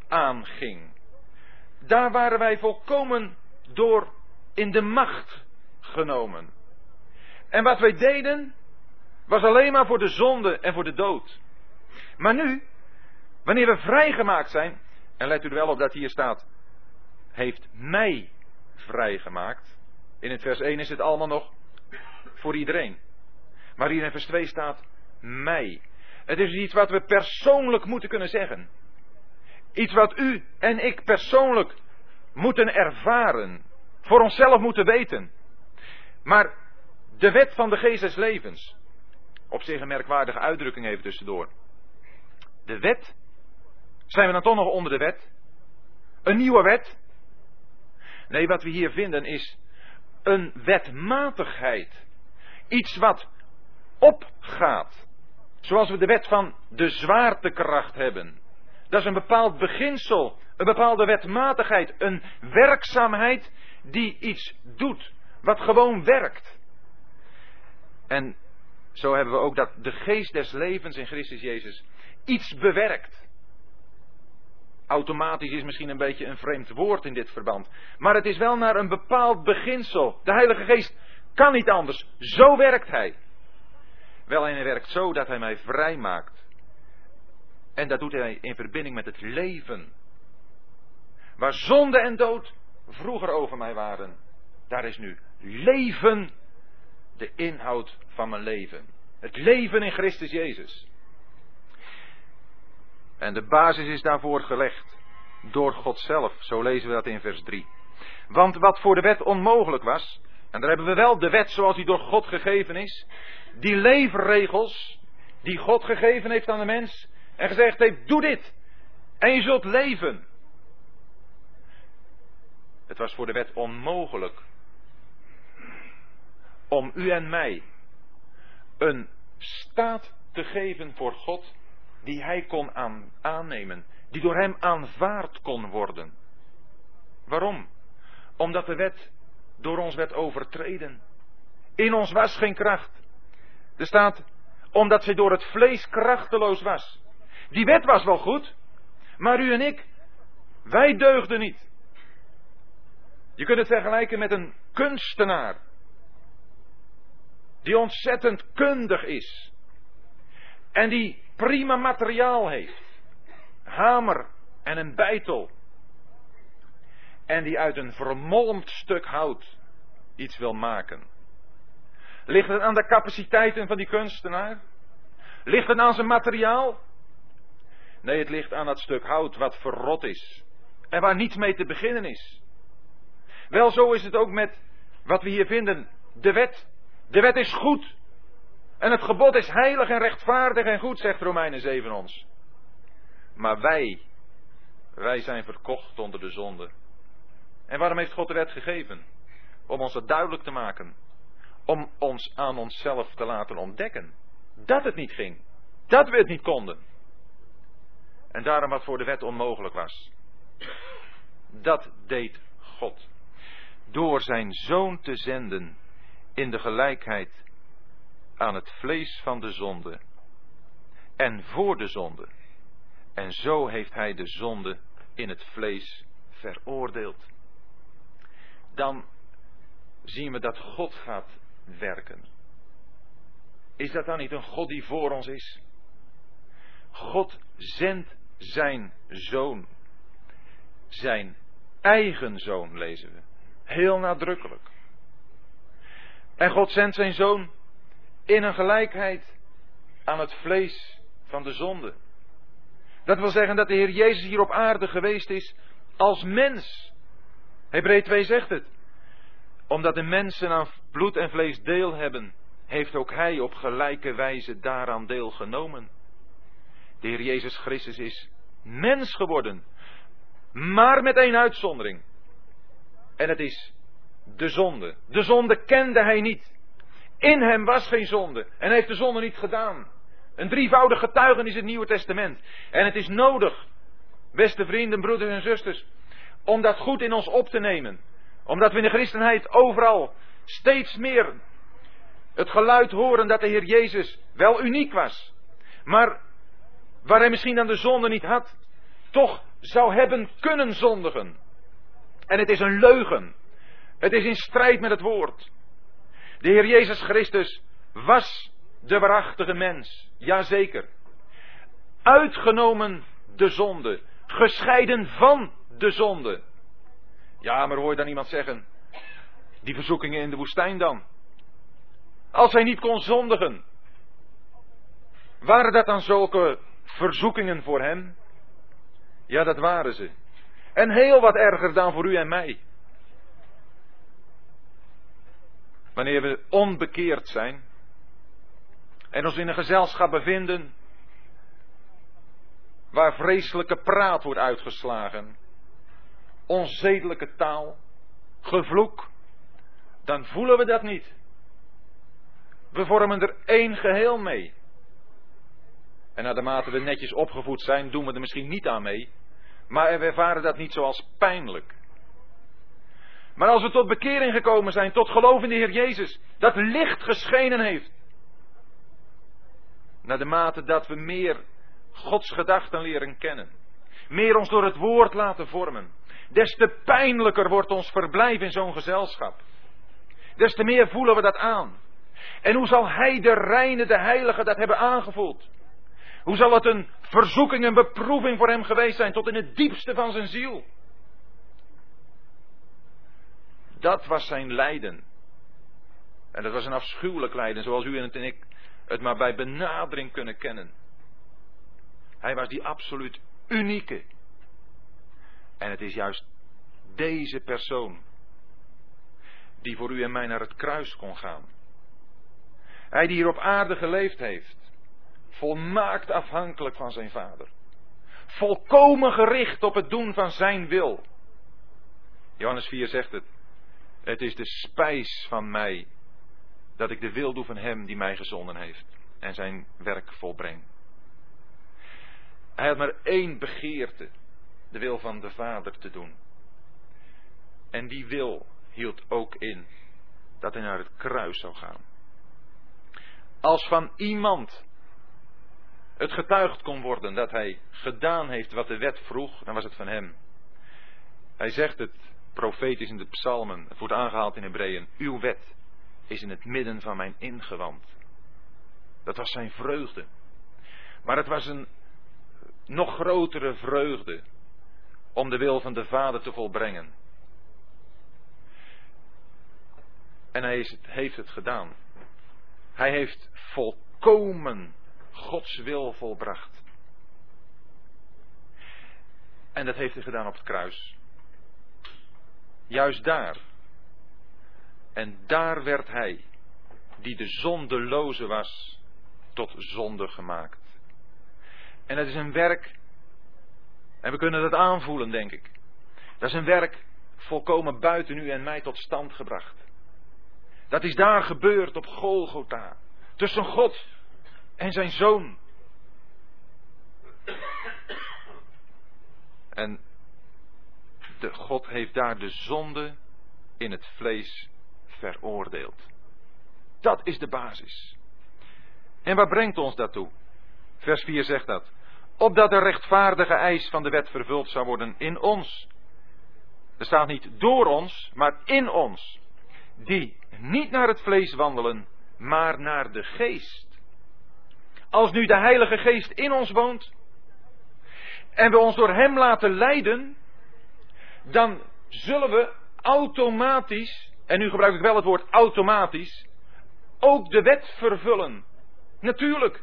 aanging. Daar waren wij volkomen door in de macht genomen. En wat wij deden, was alleen maar voor de zonde en voor de dood. Maar nu, wanneer we vrijgemaakt zijn, en let u er wel op dat hier staat, heeft mij vrijgemaakt. In het vers 1 is het allemaal nog voor iedereen. Maar hier in vers 2 staat mij. Het is iets wat we persoonlijk moeten kunnen zeggen. Iets wat u en ik persoonlijk moeten ervaren. Voor onszelf moeten weten. Maar de wet van de geest levens. Op zich een merkwaardige uitdrukking even tussendoor. De wet. Zijn we dan toch nog onder de wet? Een nieuwe wet? Nee, wat we hier vinden is een wetmatigheid. Iets wat opgaat. Zoals we de wet van de zwaartekracht hebben. Dat is een bepaald beginsel, een bepaalde wetmatigheid, een werkzaamheid die iets doet, wat gewoon werkt. En zo hebben we ook dat de geest des levens in Christus Jezus iets bewerkt. Automatisch is misschien een beetje een vreemd woord in dit verband. Maar het is wel naar een bepaald beginsel. De Heilige Geest kan niet anders. Zo werkt Hij. Wel, en Hij werkt zo dat Hij mij vrij maakt. En dat doet Hij in verbinding met het leven. Waar zonde en dood vroeger over mij waren. Daar is nu leven de inhoud van mijn leven. Het leven in Christus Jezus. En de basis is daarvoor gelegd door God zelf. Zo lezen we dat in vers 3. Want wat voor de wet onmogelijk was, en daar hebben we wel de wet zoals die door God gegeven is, die leefregels die God gegeven heeft aan de mens en gezegd heeft, doe dit en je zult leven. Het was voor de wet onmogelijk om u en mij een staat te geven voor God die hij kon aan, aannemen, die door hem aanvaard kon worden. Waarom? Omdat de wet door ons werd overtreden. In ons was geen kracht. Er staat, omdat zij door het vlees krachteloos was. Die wet was wel goed, maar u en ik, wij deugden niet. Je kunt het vergelijken met een kunstenaar. Die ontzettend kundig is. En die prima materiaal heeft. Hamer en een bijtel. En die uit een vermolmd stuk hout iets wil maken. Ligt het aan de capaciteiten van die kunstenaar? Ligt het aan zijn materiaal? Nee, het ligt aan dat stuk hout wat verrot is. En waar niets mee te beginnen is. Wel, zo is het ook met wat we hier vinden. De wet. De wet is goed. En het gebod is heilig en rechtvaardig en goed, zegt Romeinen 7 ons. Maar wij, wij zijn verkocht onder de zonde. En waarom heeft God de wet gegeven? Om ons dat duidelijk te maken. Om ons aan onszelf te laten ontdekken. Dat het niet ging. Dat we het niet konden. En daarom wat voor de wet onmogelijk was. Dat deed God. Door zijn zoon te zenden in de gelijkheid aan het vlees van de zonde en voor de zonde. En zo heeft hij de zonde in het vlees veroordeeld. Dan zien we dat God gaat werken. Is dat dan niet een God die voor ons is? God zendt zijn zoon. Zijn eigen zoon lezen we. Heel nadrukkelijk. En God zendt zijn zoon in een gelijkheid aan het vlees van de zonde. Dat wil zeggen dat de Heer Jezus hier op aarde geweest is als mens. Hebreeën 2 zegt het. Omdat de mensen aan bloed en vlees deel hebben, heeft ook Hij op gelijke wijze daaraan deelgenomen. De Heer Jezus Christus is mens geworden, maar met één uitzondering. En het is de zonde. De zonde kende Hij niet. In hem was geen zonde en heeft de zonde niet gedaan. Een drievoudig getuigen is het Nieuwe Testament. En het is nodig, beste vrienden, broeders en zusters, om dat goed in ons op te nemen. Omdat we in de christenheid overal steeds meer het geluid horen dat de Heer Jezus wel uniek was. Maar waar hij misschien dan de zonde niet had, toch zou hebben kunnen zondigen. En het is een leugen. Het is in strijd met het woord. De Heer Jezus Christus was de waarachtige mens, jazeker. Uitgenomen de zonde, gescheiden van de zonde. Ja, maar hoor je dan iemand zeggen, die verzoekingen in de woestijn dan? Als hij niet kon zondigen, waren dat dan zulke verzoekingen voor hem? Ja, dat waren ze. En heel wat erger dan voor u en mij. Wanneer we onbekeerd zijn en ons in een gezelschap bevinden waar vreselijke praat wordt uitgeslagen, onzedelijke taal, gevloek, dan voelen we dat niet. We vormen er één geheel mee. En naarmate we netjes opgevoed zijn, doen we er misschien niet aan mee. Maar we ervaren dat niet zoals pijnlijk. Maar als we tot bekering gekomen zijn, tot geloof in de Heer Jezus, dat licht geschenen heeft. Naar de mate dat we meer Gods gedachten leren kennen. Meer ons door het woord laten vormen. Des te pijnlijker wordt ons verblijf in zo'n gezelschap. Des te meer voelen we dat aan. En hoe zal Hij, de reine, de heilige, dat hebben aangevoeld? Hoe zal het een verzoeking, een beproeving voor hem geweest zijn, tot in het diepste van zijn ziel? Dat was zijn lijden. En dat was een afschuwelijk lijden, zoals u en ik het maar bij benadering kunnen kennen. Hij was die absoluut unieke. En het is juist deze persoon die voor u en mij naar het kruis kon gaan. Hij die hier op aarde geleefd heeft, volmaakt afhankelijk van zijn vader. Volkomen gericht op het doen van zijn wil. Johannes 4 zegt het. Het is de spijs van mij dat ik de wil doe van hem die mij gezonden heeft en zijn werk volbreng. Hij had maar één begeerte, de wil van de Vader te doen. En die wil hield ook in dat hij naar het kruis zou gaan. Als van iemand het getuigd kon worden dat hij gedaan heeft wat de wet vroeg, dan was het van hem. Hij zegt het profetisch in de psalmen, het wordt aangehaald in Hebreeën, uw wet is in het midden van mijn ingewand. Dat was zijn vreugde. Maar het was een nog grotere vreugde om de wil van de Vader te volbrengen. En hij is, heeft het gedaan. Hij heeft volkomen Gods wil volbracht. En dat heeft hij gedaan op het kruis. Juist daar. En daar werd hij, die de zondeloze was, tot zonde gemaakt. En het is een werk, en we kunnen dat aanvoelen, denk ik. Dat is een werk volkomen buiten u en mij tot stand gebracht. Dat is daar gebeurd op Golgotha. Tussen God en zijn zoon. En de God heeft daar de zonde in het vlees veroordeeld. Dat is de basis. En waar brengt ons dat toe? Vers 4 zegt dat. Opdat de rechtvaardige eis van de wet vervuld zou worden in ons. Er staat niet door ons, maar in ons. Die niet naar het vlees wandelen, maar naar de geest. Als nu de Heilige Geest in ons woont en we ons door Hem laten leiden, dan zullen we automatisch, en nu gebruik ik wel het woord automatisch, ook de wet vervullen. Natuurlijk.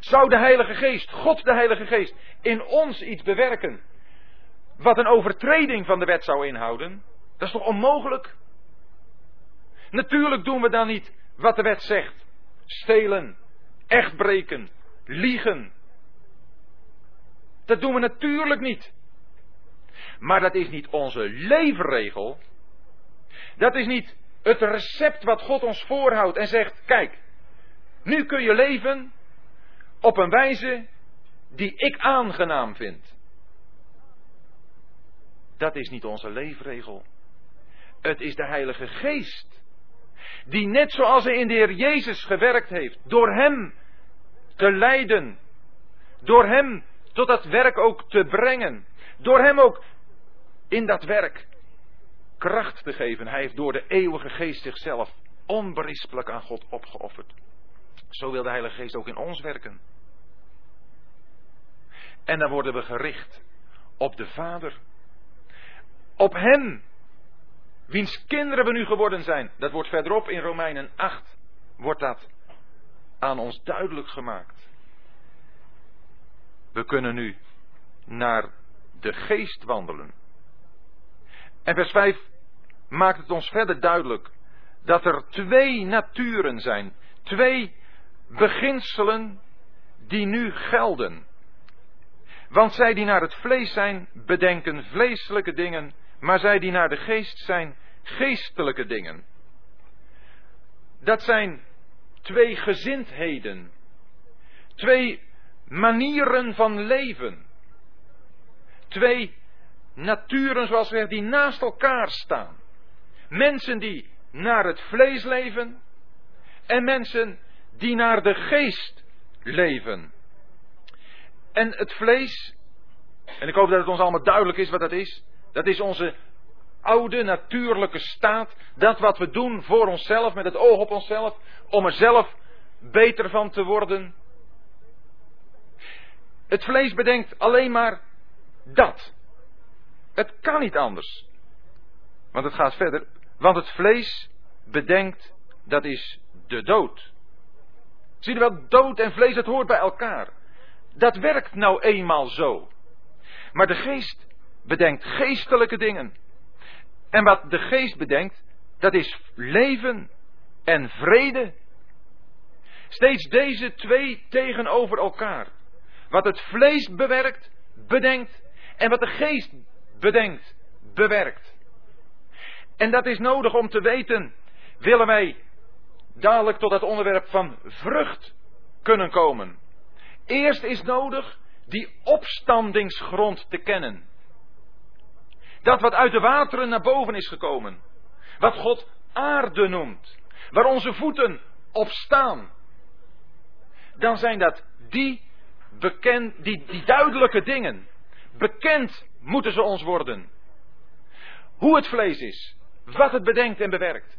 Zou de Heilige Geest, God de Heilige Geest, in ons iets bewerken wat een overtreding van de wet zou inhouden? Dat is toch onmogelijk? Natuurlijk doen we dan niet wat de wet zegt. Stelen, echt breken, liegen. Dat doen we natuurlijk niet. Maar dat is niet onze leefregel. Dat is niet het recept wat God ons voorhoudt en zegt: kijk, nu kun je leven op een wijze die ik aangenaam vind. Dat is niet onze leefregel. Het is de Heilige Geest die net zoals hij in de Heer Jezus gewerkt heeft, door hem te leiden, Door hem tot dat werk ook te brengen. Door hem ook in dat werk kracht te geven. Hij heeft door de eeuwige geest zichzelf onberispelijk aan God opgeofferd. Zo wil de Heilige Geest ook in ons werken. En dan worden we gericht op de Vader. Op Hem, wiens kinderen we nu geworden zijn. Dat wordt verderop in Romeinen 8, wordt dat aan ons duidelijk gemaakt. We kunnen nu naar de geest wandelen. En vers 5 maakt het ons verder duidelijk dat er twee naturen zijn, twee beginselen die nu gelden. Want zij die naar het vlees zijn, bedenken vleeselijke dingen, maar zij die naar de geest zijn, geestelijke dingen. Dat zijn twee gezindheden, twee manieren van leven, twee naturen, zoals we die naast elkaar staan. Mensen die naar het vlees leven en mensen die naar de geest leven. En het vlees, en ik hoop dat het ons allemaal duidelijk is wat dat is, dat is onze oude natuurlijke staat, dat wat we doen voor onszelf, met het oog op onszelf, om er zelf beter van te worden. Het vlees bedenkt alleen maar dat. Het kan niet anders. Want het gaat verder. Want het vlees bedenkt, dat is de dood. Zie je wel, dood en vlees, het hoort bij elkaar. Dat werkt nou eenmaal zo. Maar de geest bedenkt geestelijke dingen. En wat de geest bedenkt, dat is leven en vrede. Steeds deze twee tegenover elkaar. Wat het vlees bewerkt, bedenkt. En wat de geest bedenkt, bewerkt. En dat is nodig om te weten, willen wij dadelijk tot het onderwerp van vrucht kunnen komen. Eerst is nodig die opstandingsgrond te kennen. Dat wat uit de wateren naar boven is gekomen. Wat God aarde noemt. Waar onze voeten op staan. Dan zijn dat die, bekend, die, die duidelijke dingen. Bekend moeten ze ons worden. Hoe het vlees is. Wat het bedenkt en bewerkt.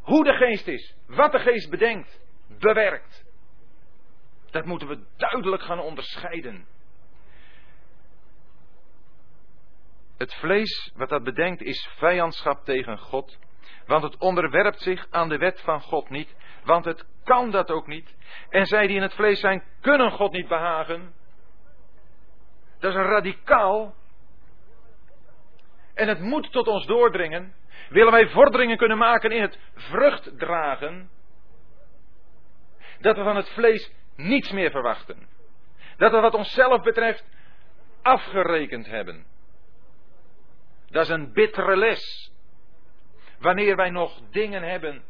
Hoe de geest is. Wat de geest bedenkt. Bewerkt. Dat moeten we duidelijk gaan onderscheiden. Het vlees, wat dat bedenkt, is vijandschap tegen God. Want het onderwerpt zich aan de wet van God niet. Want het kan dat ook niet. En zij die in het vlees zijn, kunnen God niet behagen. Dat is radicaal. En het moet tot ons doordringen. Willen wij vorderingen kunnen maken in het vrucht dragen. Dat we van het vlees niets meer verwachten. Dat we wat onszelf betreft afgerekend hebben. Dat is een bittere les. Wanneer wij nog dingen hebben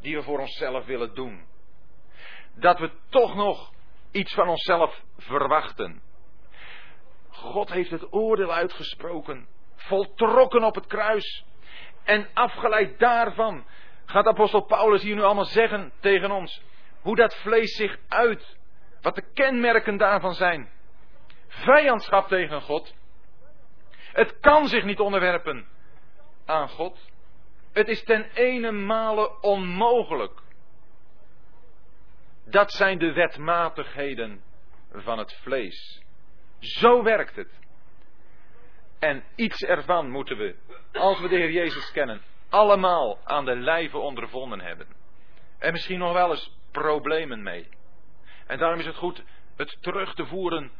die we voor onszelf willen doen. Dat we toch nog iets van onszelf verwachten. God heeft het oordeel uitgesproken, voltrokken op het kruis. En afgeleid daarvan gaat apostel Paulus hier nu allemaal zeggen tegen ons hoe dat vlees zich uit, wat de kenmerken daarvan zijn. Vijandschap tegen God. Het kan zich niet onderwerpen aan God. Het is ten ene male onmogelijk. Dat zijn de wetmatigheden van het vlees. Zo werkt het. En iets ervan moeten we, als we de Heer Jezus kennen, allemaal aan de lijve ondervonden hebben. En misschien nog wel eens problemen mee. En daarom is het goed het terug te voeren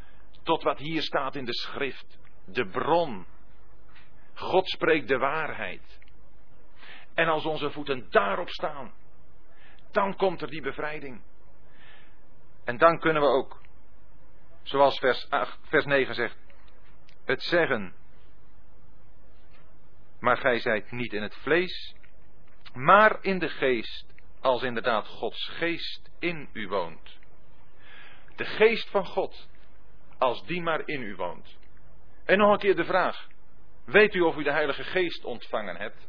tot wat hier staat in de schrift. De bron. God spreekt de waarheid. En als onze voeten daarop staan, dan komt er die bevrijding. En dan kunnen we ook, zoals vers, 8, vers 9 zegt, het zeggen. Maar gij zijt niet in het vlees, maar in de geest, als inderdaad Gods geest in u woont. De geest van God, als die maar in u woont. En nog een keer de vraag, weet u of u de Heilige Geest ontvangen hebt?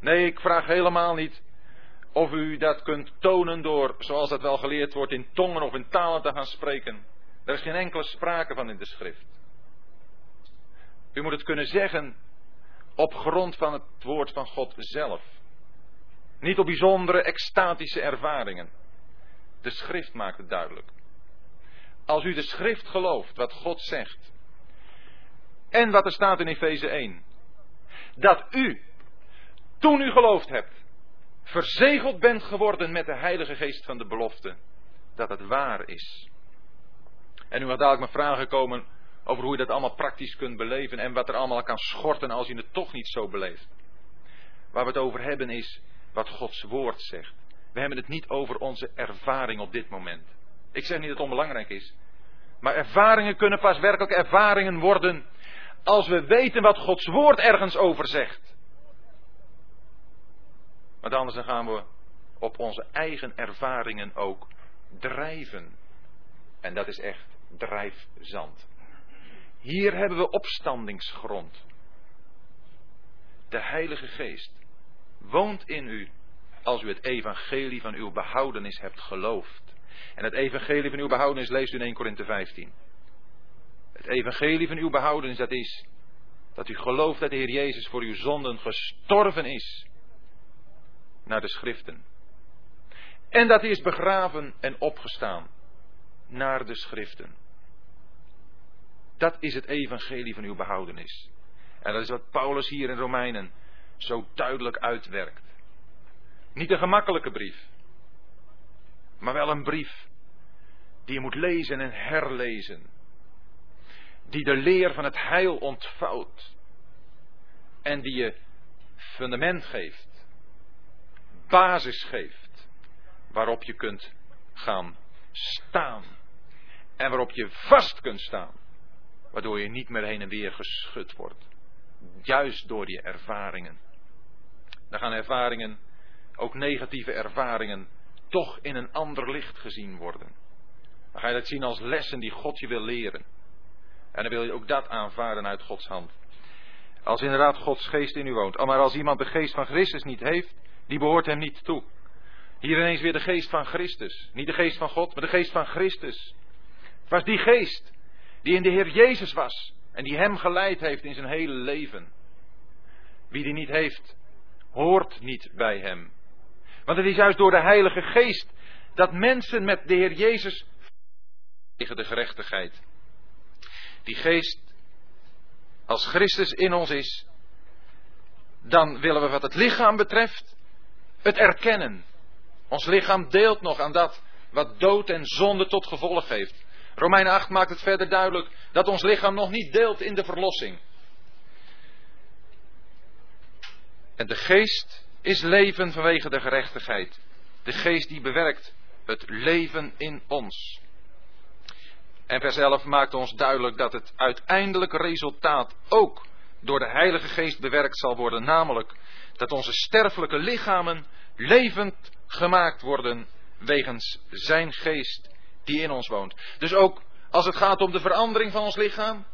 Nee, ik vraag helemaal niet of u dat kunt tonen door, zoals dat wel geleerd wordt, in tongen of in talen te gaan spreken. Er is geen enkele sprake van in de schrift. U moet het kunnen zeggen op grond van het woord van God zelf. Niet op bijzondere extatische ervaringen. De schrift maakt het duidelijk. Als u de schrift gelooft, wat God zegt, en wat er staat in Efeze 1, dat u, toen u geloofd hebt, verzegeld bent geworden met de Heilige Geest van de belofte, dat het waar is. En u mag dadelijk met vragen komen over hoe je dat allemaal praktisch kunt beleven en wat er allemaal kan schorten als je het toch niet zo beleeft. Waar we het over hebben is wat Gods woord zegt. We hebben het niet over onze ervaring op dit moment. Ik zeg niet dat het onbelangrijk is. Maar ervaringen kunnen pas werkelijk ervaringen worden als we weten wat Gods woord ergens over zegt. Want anders dan gaan we op onze eigen ervaringen ook drijven. En dat is echt drijfzand. Hier hebben we opstandingsgrond. De Heilige Geest woont in u als u het evangelie van uw behoudenis hebt geloofd. En het evangelie van uw behoudenis leest u in 1 Korinthe 15. Het evangelie van uw behoudenis dat is dat u gelooft dat de Heer Jezus voor uw zonden gestorven is naar de schriften. En dat hij is begraven en opgestaan naar de schriften. Dat is het evangelie van uw behoudenis. En dat is wat Paulus hier in Romeinen zo duidelijk uitwerkt. Niet een gemakkelijke brief, maar wel een brief die je moet lezen en herlezen. Die de leer van het heil ontvouwt. En die je fundament geeft, basis geeft, waarop je kunt gaan staan. En waarop je vast kunt staan. Waardoor je niet meer heen en weer geschud wordt. Juist door die ervaringen. Dan gaan ervaringen, ook negatieve ervaringen, toch in een ander licht gezien worden. Dan ga je dat zien als lessen die God je wil leren. En dan wil je ook dat aanvaarden uit Gods hand. Als inderdaad Gods geest in u woont. Maar als iemand de geest van Christus niet heeft, die behoort hem niet toe. Hier ineens weer de geest van Christus. Niet de geest van God, maar de geest van Christus. Het was die geest die in de Heer Jezus was en die hem geleid heeft in zijn hele leven. Wie die niet heeft, hoort niet bij hem. Want het is juist door de Heilige Geest dat mensen met de Heer Jezus tegen de gerechtigheid. Die geest, als Christus in ons is, dan willen we wat het lichaam betreft het erkennen. Ons lichaam deelt nog aan dat wat dood en zonde tot gevolg heeft. Romeinen 8 maakt het verder duidelijk dat ons lichaam nog niet deelt in de verlossing. En de geest is leven vanwege de gerechtigheid. De geest die bewerkt het leven in ons. En vers 11 maakt ons duidelijk dat het uiteindelijke resultaat ook door de Heilige Geest bewerkt zal worden, namelijk dat onze sterfelijke lichamen levend gemaakt worden wegens Zijn geest die in ons woont. Dus ook als het gaat om de verandering van ons lichaam,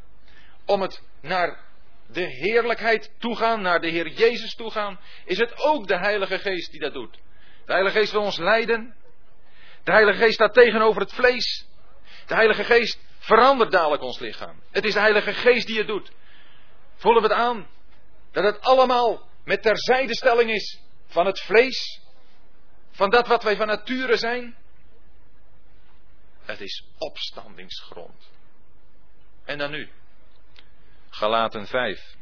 om het naar de heerlijkheid toegaan, naar de Heer Jezus toegaan, is het ook de Heilige Geest die dat doet. De Heilige Geest wil ons leiden. De Heilige Geest staat tegenover het vlees. De Heilige Geest verandert dadelijk ons lichaam. Het is de Heilige Geest die het doet. Voelen we het aan? Dat het allemaal met terzijdestelling is van het vlees, van dat wat wij van nature zijn. Het is opstandingsgrond. En dan nu. Galaten 5.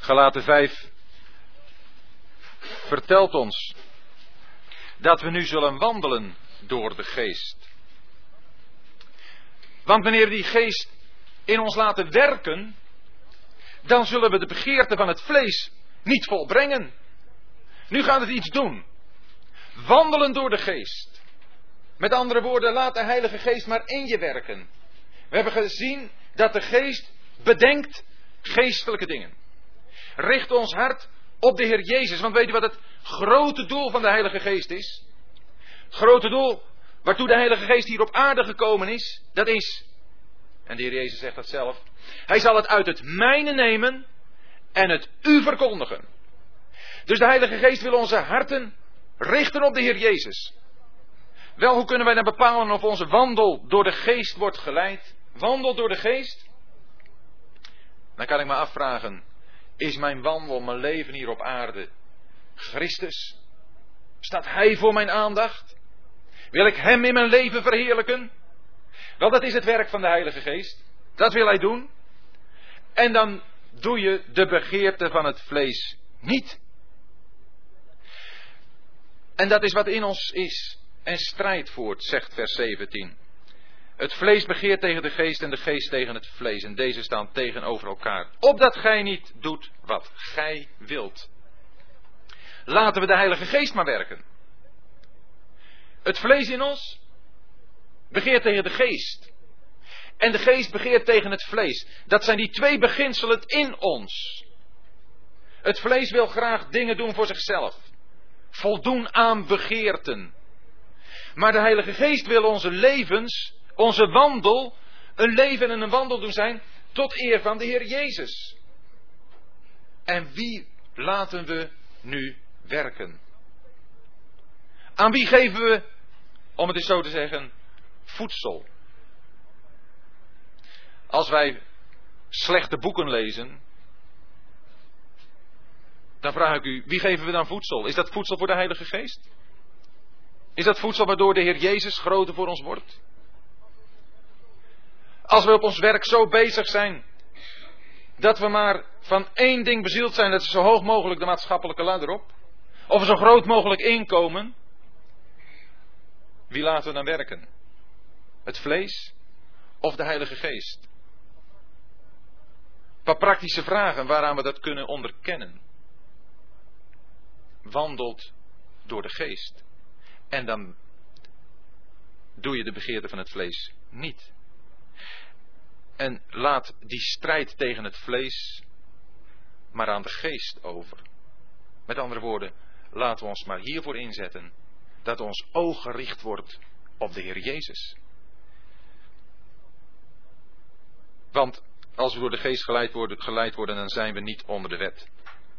Galaten 5 vertelt ons dat we nu zullen wandelen door de geest. Want wanneer die geest in ons laten werken, dan zullen we de begeerte van het vlees niet volbrengen. Nu gaat het iets doen. Wandelen door de geest. Met andere woorden, laat de Heilige Geest maar in je werken. We hebben gezien dat de geest bedenkt geestelijke dingen. Richt ons hart op de Heer Jezus. Want weet je wat het grote doel van de Heilige Geest is? Het grote doel waartoe de Heilige Geest hier op aarde gekomen is, dat is, en de Heer Jezus zegt dat zelf, Hij zal het uit het mijne nemen en het u verkondigen. Dus de Heilige Geest wil onze harten richten op de Heer Jezus. Wel, hoe kunnen wij dan bepalen of onze wandel door de Geest wordt geleid? Wandel door de Geest? Dan kan ik me afvragen, is mijn wandel, mijn leven hier op aarde Christus? Staat Hij voor mijn aandacht? Wil ik Hem in mijn leven verheerlijken? Wel, dat is het werk van de Heilige Geest. Dat wil Hij doen. En dan doe je de begeerte van het vlees niet. En dat is wat in ons is en strijd voert, zegt vers 17. Het vlees begeert tegen de geest en de geest tegen het vlees. En deze staan tegenover elkaar. Opdat gij niet doet wat gij wilt. Laten we de Heilige Geest maar werken. Het vlees in ons begeert tegen de geest. En de geest begeert tegen het vlees. Dat zijn die twee beginselen in ons. Het vlees wil graag dingen doen voor zichzelf. Voldoen aan begeerten. Maar de Heilige Geest wil onze levens, onze wandel, een leven en een wandel doen zijn tot eer van de Heer Jezus. En wie laten we nu werken? Aan wie geven we, om het eens zo te zeggen, voedsel? Als wij slechte boeken lezen, dan vraag ik u, wie geven we dan voedsel? Is dat voedsel voor de Heilige Geest? Is dat voedsel waardoor de Heer Jezus groter voor ons wordt? Als we op ons werk zo bezig zijn dat we maar van één ding bezield zijn, dat is zo hoog mogelijk de maatschappelijke ladder op, of zo groot mogelijk inkomen, wie laten we dan werken? Het vlees of de Heilige Geest? Een paar praktische vragen waaraan we dat kunnen onderkennen. Wandelt door de geest. En dan doe je de begeerte van het vlees niet. En laat die strijd tegen het vlees maar aan de geest over. Met andere woorden, laten we ons maar hiervoor inzetten dat ons oog gericht wordt op de Heer Jezus. Want als we door de geest geleid worden, dan zijn we niet onder de wet.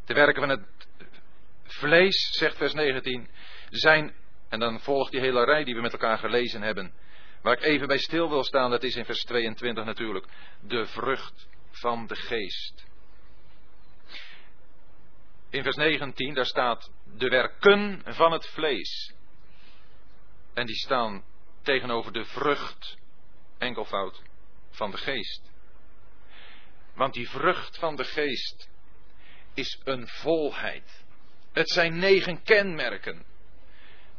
De werken van het vlees, zegt vers 19, zijn en dan volgt die hele rij die we met elkaar gelezen hebben. Waar ik even bij stil wil staan, dat is in vers 22 natuurlijk. De vrucht van de geest. In vers 19, daar staat de werken van het vlees. En die staan tegenover de vrucht, enkelvoud, van de geest. Want die vrucht van de geest is een volheid. Het zijn negen kenmerken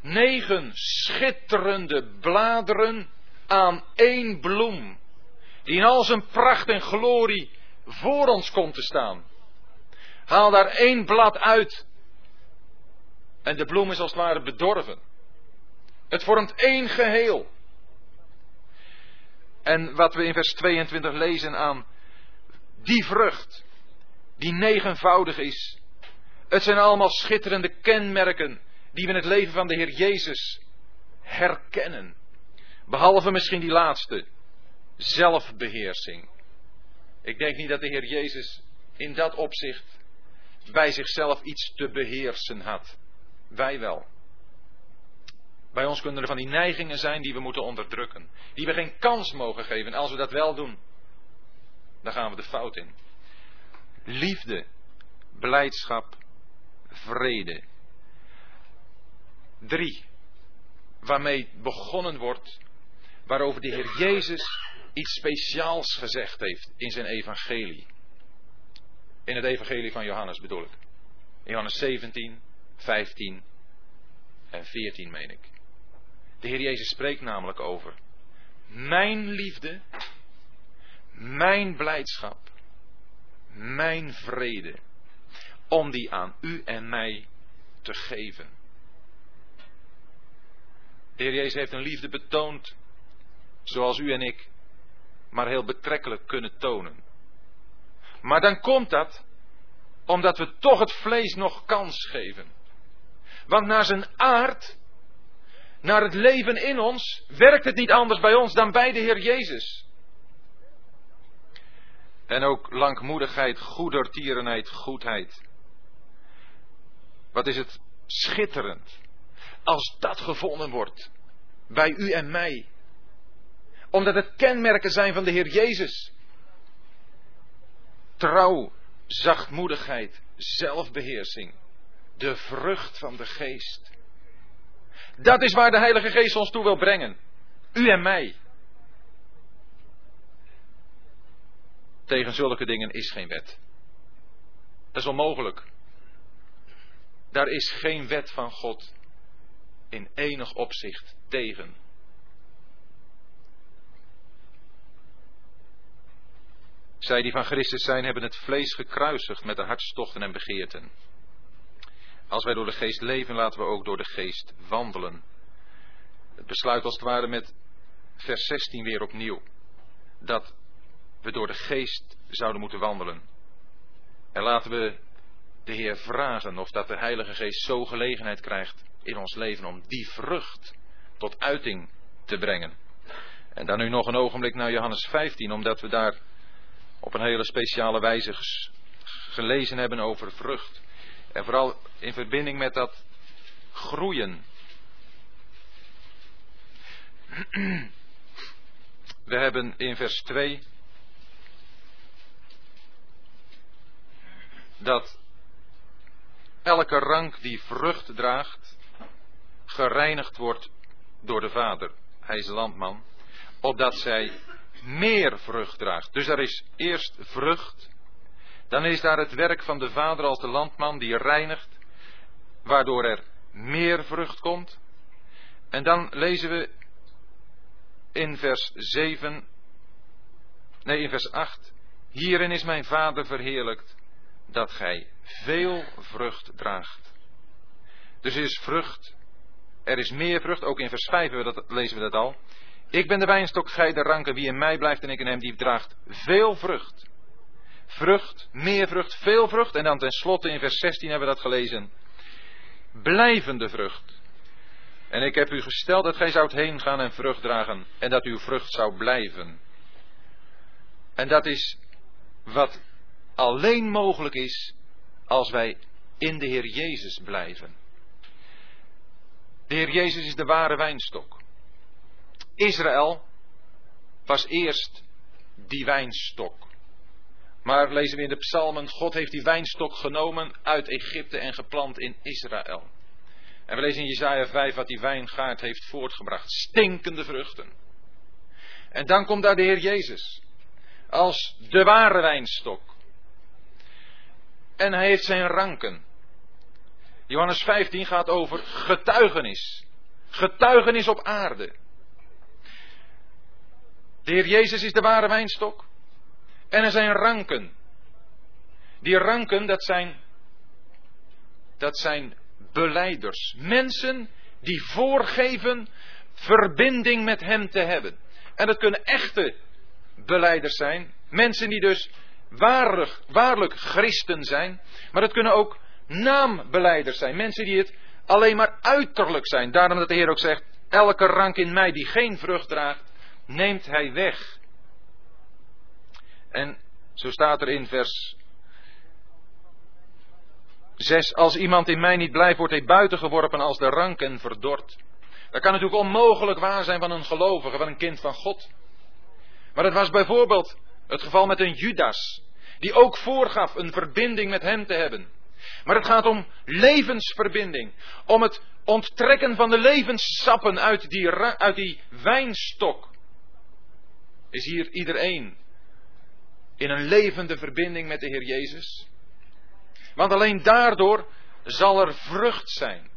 negen schitterende bladeren aan één bloem, die in al zijn pracht en glorie voor ons komt te staan. Haal daar één blad uit en de bloem is als het ware bedorven. Het vormt één geheel. En wat we in vers 22 lezen aan die vrucht, die negenvoudig is. Het zijn allemaal schitterende kenmerken die we in het leven van de Heer Jezus herkennen. Behalve misschien die laatste, zelfbeheersing. Ik denk niet dat de Heer Jezus in dat opzicht bij zichzelf iets te beheersen had. Wij wel. Bij ons kunnen er van die neigingen zijn die we moeten onderdrukken. Die we geen kans mogen geven. Als we dat wel doen, dan gaan we de fout in. Liefde, blijdschap, vrede, drie, waarmee begonnen wordt, waarover de Heer Jezus iets speciaals gezegd heeft in zijn evangelie. In het evangelie van Johannes bedoel ik. Johannes 17, 15 en 14 meen ik. De Heer Jezus spreekt namelijk over mijn liefde, mijn blijdschap, mijn vrede, om die aan u en mij te geven. De Heer Jezus heeft een liefde betoond, zoals u en ik, maar heel betrekkelijk kunnen tonen. Maar dan komt dat omdat we toch het vlees nog kans geven. Want naar zijn aard, naar het leven in ons, werkt het niet anders bij ons dan bij de Heer Jezus. En ook langmoedigheid, goedertierenheid, goedheid. Wat is het schitterend. Als dat gevonden wordt. Bij u en mij. Omdat het kenmerken zijn van de Heer Jezus. Trouw, zachtmoedigheid, zelfbeheersing. De vrucht van de geest. Dat is waar de Heilige Geest ons toe wil brengen. U en mij. Tegen zulke dingen is geen wet. Dat is onmogelijk. Daar is geen wet van God in enig opzicht tegen. Zij die van Christus zijn, hebben het vlees gekruisigd met de hartstochten en begeerten. Als wij door de geest leven, laten we ook door de geest wandelen. Het besluit als het ware met vers 16 weer opnieuw. Dat we door de geest zouden moeten wandelen. En laten we de Heer vragen of dat de Heilige Geest zo gelegenheid krijgt in ons leven om die vrucht tot uiting te brengen. En dan nu nog een ogenblik naar Johannes 15, omdat we daar op een hele speciale wijze gelezen hebben over vrucht. En vooral in verbinding met dat groeien. We hebben in vers 2 dat elke rank die vrucht draagt, gereinigd wordt door de Vader. Hij is landman. Opdat zij meer vrucht draagt. Dus er is eerst vrucht. Dan is daar het werk van de Vader als de landman die reinigt. Waardoor er meer vrucht komt. En dan lezen we in vers 7. Nee, in vers 8. Hierin is mijn Vader verheerlijkt dat gij veel vrucht draagt. Dus is vrucht. Er is meer vrucht. Ook in vers 5 lezen we dat al. Ik ben de wijnstok, gij de ranken. Wie in mij blijft en ik in hem, die draagt veel vrucht. Vrucht, meer vrucht, veel vrucht. En dan tenslotte in vers 16 hebben we dat gelezen. Blijvende vrucht. En ik heb u gesteld dat gij zoudt heen gaan en vrucht dragen. En dat uw vrucht zou blijven. En dat is wat alleen mogelijk is als wij in de Heer Jezus blijven. De Heer Jezus is de ware wijnstok. Israël was eerst die wijnstok. Maar lezen we in de psalmen, God heeft die wijnstok genomen uit Egypte en geplant in Israël. En we lezen in Jezaja 5 wat die wijngaard heeft voortgebracht. Stinkende vruchten. En dan komt daar de Heer Jezus. Als de ware wijnstok. En hij heeft zijn ranken. Johannes 15 gaat over getuigenis. Getuigenis op aarde. De Heer Jezus is de ware wijnstok. En er zijn ranken. Die ranken, dat zijn, dat zijn beleiders. Mensen die voorgeven verbinding met Hem te hebben. En dat kunnen echte beleiders zijn. Mensen die dus waarlijk, waarlijk christen zijn. Maar dat kunnen ook naambeleiders zijn. Mensen die het alleen maar uiterlijk zijn. Daarom dat de Heer ook zegt, elke rank in mij die geen vrucht draagt, neemt hij weg. En zo staat er in vers 6, als iemand in mij niet blijft, wordt hij buiten geworpen als de ranken verdord. Dat kan natuurlijk onmogelijk waar zijn van een gelovige, van een kind van God. Maar het was bijvoorbeeld het geval met een Judas, die ook voorgaf een verbinding met hem te hebben. Maar het gaat om levensverbinding, om het onttrekken van de levenssappen uit die, uit die wijnstok. Is hier iedereen in een levende verbinding met de Heer Jezus? Want alleen daardoor zal er vrucht zijn.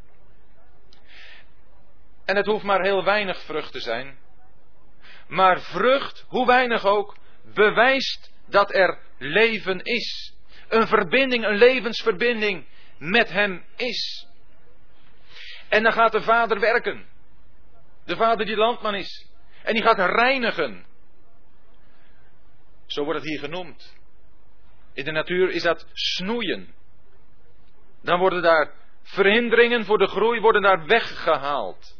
En het hoeft maar heel weinig vrucht te zijn. Maar vrucht, hoe weinig ook, bewijst dat er leven is. Een verbinding, een levensverbinding met Hem is. En dan gaat de Vader werken. De Vader die landman is. En die gaat reinigen. Zo wordt het hier genoemd. In de natuur is dat snoeien. Dan worden daar verhinderingen voor de groei worden daar weggehaald.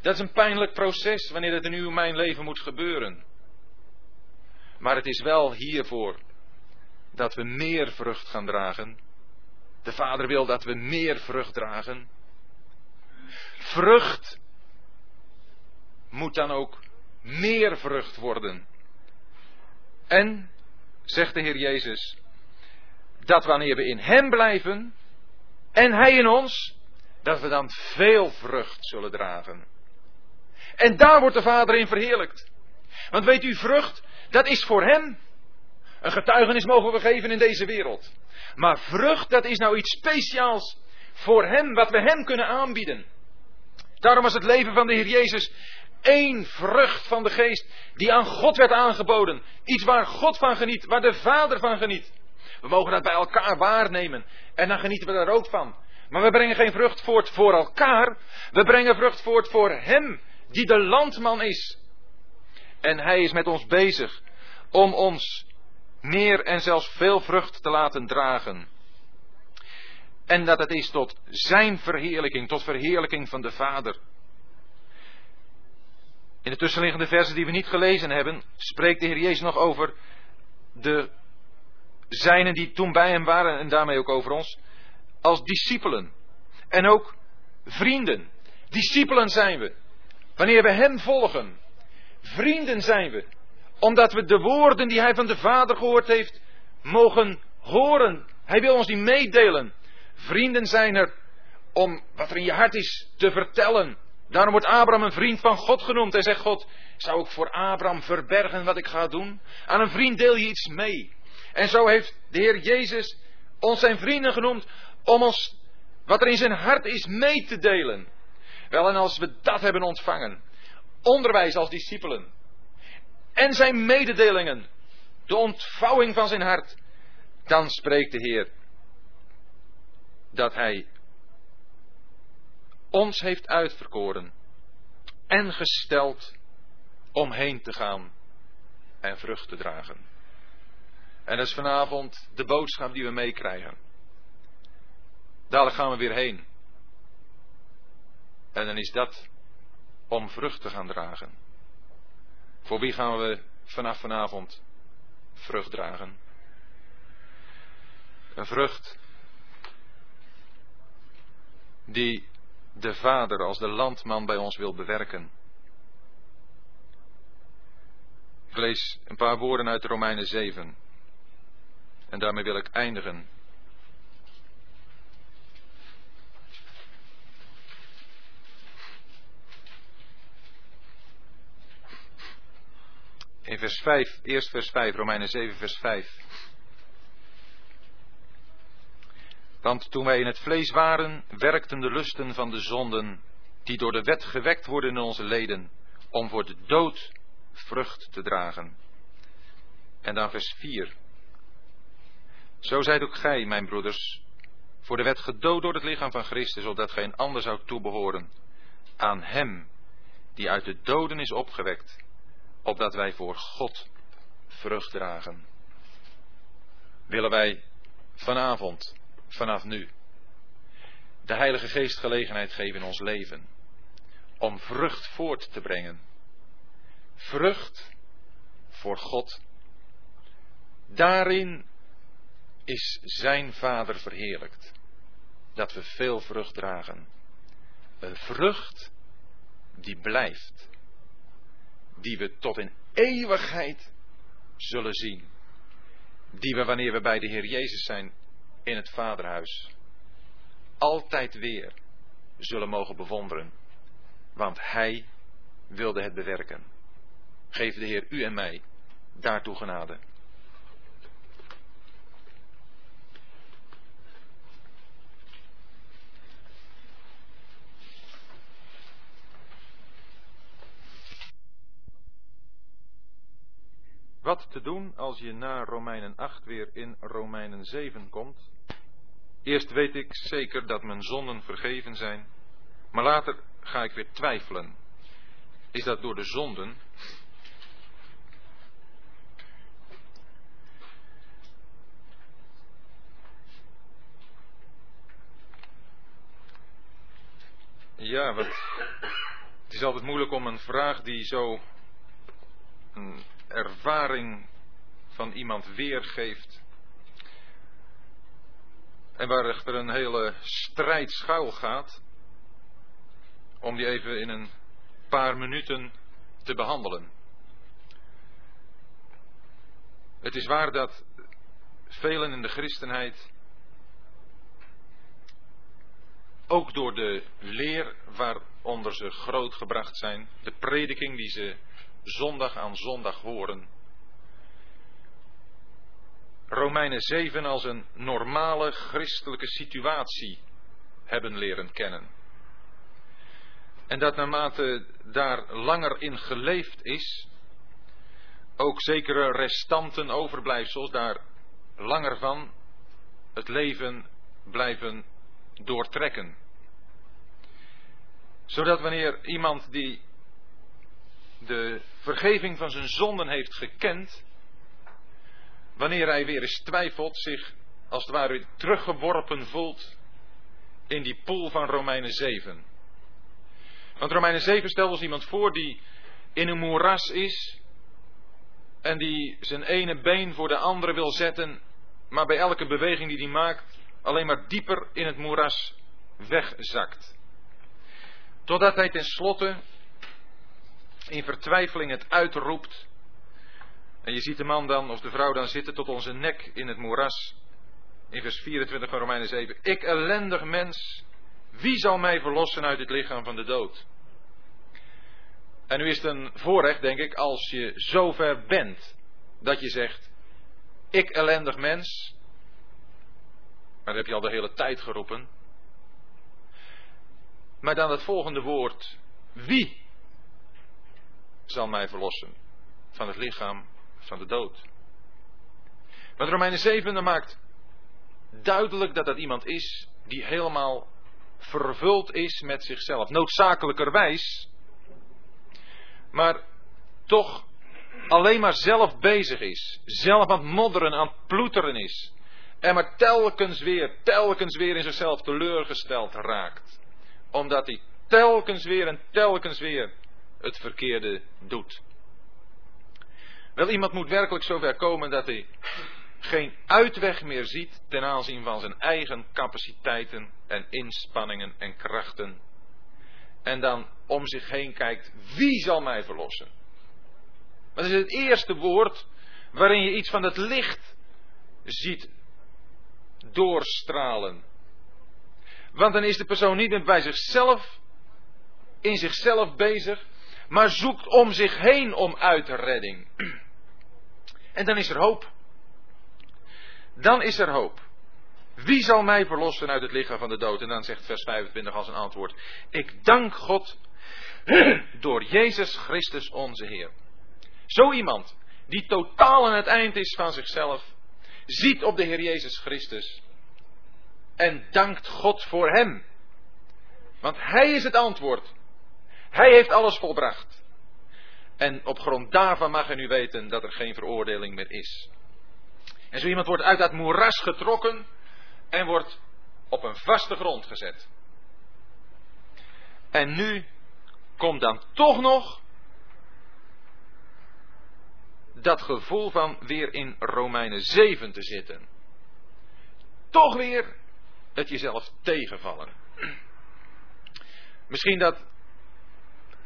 Dat is een pijnlijk proces wanneer het in uw mijn leven moet gebeuren. Maar het is wel hiervoor dat we meer vrucht gaan dragen. De Vader wil dat we meer vrucht dragen. Vrucht moet dan ook meer vrucht worden. En, zegt de Heer Jezus, dat wanneer we in Hem blijven en Hij in ons, dat we dan veel vrucht zullen dragen. En daar wordt de Vader in verheerlijkt. Want weet u, vrucht, dat is voor Hem. Een getuigenis mogen we geven in deze wereld. Maar vrucht, dat is nou iets speciaals voor Hem, wat we Hem kunnen aanbieden. Daarom was het leven van de Heer Jezus één vrucht van de geest die aan God werd aangeboden. Iets waar God van geniet, waar de Vader van geniet. We mogen dat bij elkaar waarnemen en dan genieten we daar ook van. Maar we brengen geen vrucht voort voor elkaar, we brengen vrucht voort voor Hem die de landman is. En Hij is met ons bezig om ons meer en zelfs veel vrucht te laten dragen. En dat het is tot Zijn verheerlijking, tot verheerlijking van de Vader. In de tussenliggende versen die we niet gelezen hebben, spreekt de Heer Jezus nog over de zijnen die toen bij hem waren en daarmee ook over ons, als discipelen. En ook vrienden. Discipelen zijn we. Wanneer we Hem volgen. Vrienden zijn we. Omdat we de woorden die Hij van de Vader gehoord heeft, mogen horen. Hij wil ons die meedelen. Vrienden zijn er om wat er in je hart is te vertellen. Daarom wordt Abraham een vriend van God genoemd. En zegt God, zou ik voor Abraham verbergen wat ik ga doen? Aan een vriend deel je iets mee. En zo heeft de Heer Jezus ons zijn vrienden genoemd om ons wat er in zijn hart is mee te delen. Wel, en als we dat hebben ontvangen, onderwijs als discipelen en zijn mededelingen, de ontvouwing van zijn hart, dan spreekt de Heer dat Hij ons heeft uitverkoren en gesteld om heen te gaan en vrucht te dragen. En dat is vanavond de boodschap die we meekrijgen. Dadelijk gaan we weer heen. En dan is dat om vrucht te gaan dragen. Voor wie gaan we vanaf vanavond vrucht dragen? Een vrucht die de Vader als de landman bij ons wil bewerken. Ik lees een paar woorden uit Romeinen 7. En daarmee wil ik eindigen. In vers 5, eerst vers 5, Romeinen 7, vers 5. Want toen wij in het vlees waren, werkten de lusten van de zonden, die door de wet gewekt worden in onze leden, om voor de dood vrucht te dragen. En dan vers 4. Zo zijt ook gij, mijn broeders, voor de wet gedood door het lichaam van Christus, opdat geen ander zou toebehoren. Aan Hem, die uit de doden is opgewekt, opdat wij voor God vrucht dragen. Willen wij vanavond, vanaf nu, de Heilige Geest gelegenheid geven in ons leven om vrucht voort te brengen. Vrucht voor God. Daarin is zijn Vader verheerlijkt. Dat we veel vrucht dragen. Een vrucht die blijft. Die we tot in eeuwigheid zullen zien. Die we wanneer we bij de Heer Jezus zijn in het Vaderhuis altijd weer zullen mogen bewonderen. Want Hij wilde het bewerken. Geef de Heer u en mij daartoe genade. Wat te doen als je na Romeinen 8 weer in Romeinen 7 komt? Eerst weet ik zeker dat mijn zonden vergeven zijn, maar later ga ik weer twijfelen. Is dat door de zonden? Ja, wat, het is altijd moeilijk om een vraag die zo ervaring van iemand weergeeft. En waar er een hele strijd schuil gaat, om die even in een paar minuten te behandelen. Het is waar dat velen in de christenheid ook door de leer waaronder ze grootgebracht zijn, de prediking die ze zondag aan zondag horen, Romeinen 7 als een normale christelijke situatie hebben leren kennen. En dat naarmate daar langer in geleefd is, ook zekere restanten, overblijfsels daar langer van het leven blijven doortrekken. Zodat wanneer iemand die de vergeving van zijn zonden heeft gekend, wanneer hij weer eens twijfelt, zich als het ware teruggeworpen voelt in die pool van Romeinen 7. Want Romeinen 7 stelt ons iemand voor die in een moeras is en die zijn ene been voor de andere wil zetten, maar bij elke beweging die hij maakt alleen maar dieper in het moeras wegzakt. Totdat hij tenslotte in vertwijfeling het uitroept en je ziet de man dan of de vrouw dan zitten tot onze nek in het moeras. In vers 24 van Romeinen 7. Ik ellendig mens, wie zal mij verlossen uit het lichaam van de dood? En nu is het een voorrecht, denk ik, als je zover bent dat je zegt: Ik ellendig mens. Maar dat heb je al de hele tijd geroepen. Maar dan het volgende woord: Wie zal mij verlossen van het lichaam van de dood. Want Romeinen 7 maakt duidelijk dat dat iemand is die helemaal vervuld is met zichzelf. Noodzakelijkerwijs, maar toch alleen maar zelf bezig is. Zelf aan het modderen, aan het ploeteren is. En maar telkens weer, telkens weer in zichzelf teleurgesteld raakt. Omdat hij telkens weer en telkens weer het verkeerde doet. Wel, iemand moet werkelijk zover komen dat hij geen uitweg meer ziet ten aanzien van zijn eigen capaciteiten en inspanningen en krachten. En dan om zich heen kijkt, wie zal mij verlossen? Dat is het eerste woord waarin je iets van het licht ziet doorstralen. Want dan is de persoon niet bij zichzelf, in zichzelf bezig, maar zoekt om zich heen om uitredding. En dan is er hoop. Dan is er hoop. Wie zal mij verlossen uit het lichaam van de dood? En dan zegt vers 25 als een antwoord. Ik dank God door Jezus Christus onze Heer. Zo iemand die totaal aan het eind is van zichzelf, ziet op de Heer Jezus Christus en dankt God voor Hem. Want Hij is het antwoord. Hij heeft alles volbracht. En op grond daarvan mag hij nu weten dat er geen veroordeling meer is. En zo iemand wordt uit dat moeras getrokken en wordt op een vaste grond gezet. En nu komt dan toch nog dat gevoel van weer in Romeinen 7 te zitten. Toch weer het jezelf tegenvallen. Misschien dat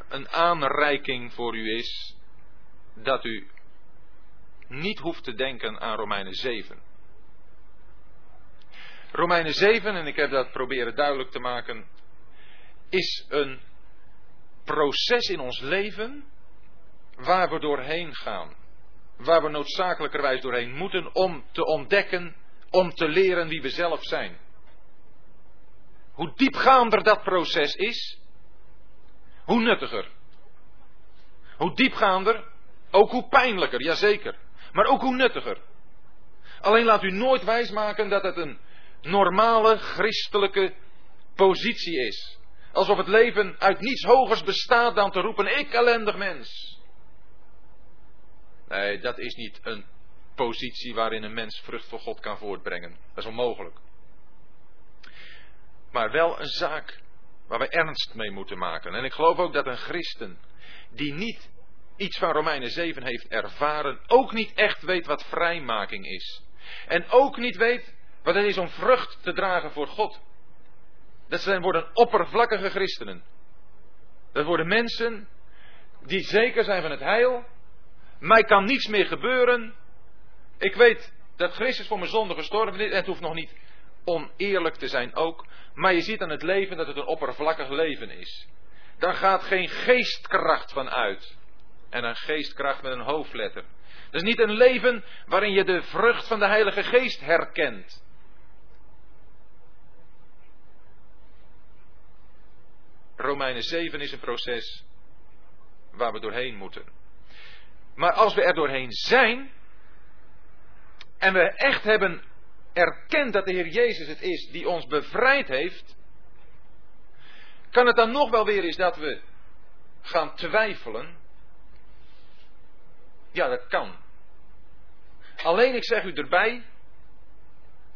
een aanreiking voor u is dat u niet hoeft te denken aan Romeinen 7. Romeinen 7, en ik heb dat proberen duidelijk te maken, is een proces in ons leven waar we doorheen gaan. Waar we noodzakelijkerwijs doorheen moeten om te ontdekken, om te leren wie we zelf zijn. Hoe diepgaander dat proces is, hoe nuttiger. Hoe diepgaander, ook hoe pijnlijker, jazeker. Maar ook hoe nuttiger. Alleen laat u nooit wijsmaken dat het een normale christelijke positie is. Alsof het leven uit niets hogers bestaat dan te roepen: Ik ellendig mens. Nee, dat is niet een positie waarin een mens vrucht voor God kan voortbrengen. Dat is onmogelijk. Maar wel een zaak waar we ernst mee moeten maken. En ik geloof ook dat een christen die niet iets van Romeinen 7 heeft ervaren, ook niet echt weet wat vrijmaking is. En ook niet weet wat het is om vrucht te dragen voor God. Dat zijn, worden oppervlakkige christenen. Dat worden mensen die zeker zijn van het heil. Mij kan niets meer gebeuren. Ik weet dat Christus voor mijn zonde gestorven is. En het hoeft nog niet oneerlijk te zijn ook. Maar je ziet aan het leven dat het een oppervlakkig leven is. Daar gaat geen geestkracht van uit. En een geestkracht met een hoofdletter. Dat is niet een leven waarin je de vrucht van de Heilige Geest herkent. Romeinen 7 is een proces waar we doorheen moeten. Maar als we er doorheen zijn en we echt hebben erkend dat de Heer Jezus het is die ons bevrijd heeft, kan het dan nog wel weer eens dat we gaan twijfelen? Ja, dat kan. Alleen ik zeg u erbij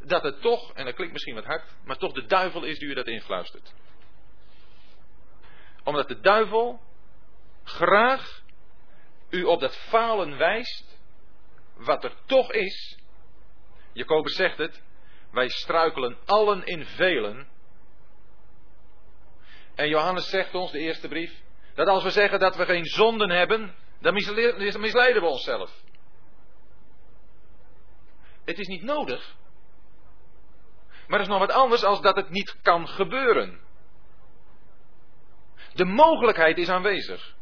dat het toch, en dat klinkt misschien wat hard, maar toch de duivel is die u dat influistert omdat de duivel graag u op dat falen wijst, wat er toch is. Jacobus zegt het, wij struikelen allen in velen. En Johannes zegt ons, de eerste brief, dat als we zeggen dat we geen zonden hebben, dan misleiden we onszelf. Het is niet nodig. Maar het is nog wat anders als dat het niet kan gebeuren. De mogelijkheid is aanwezig.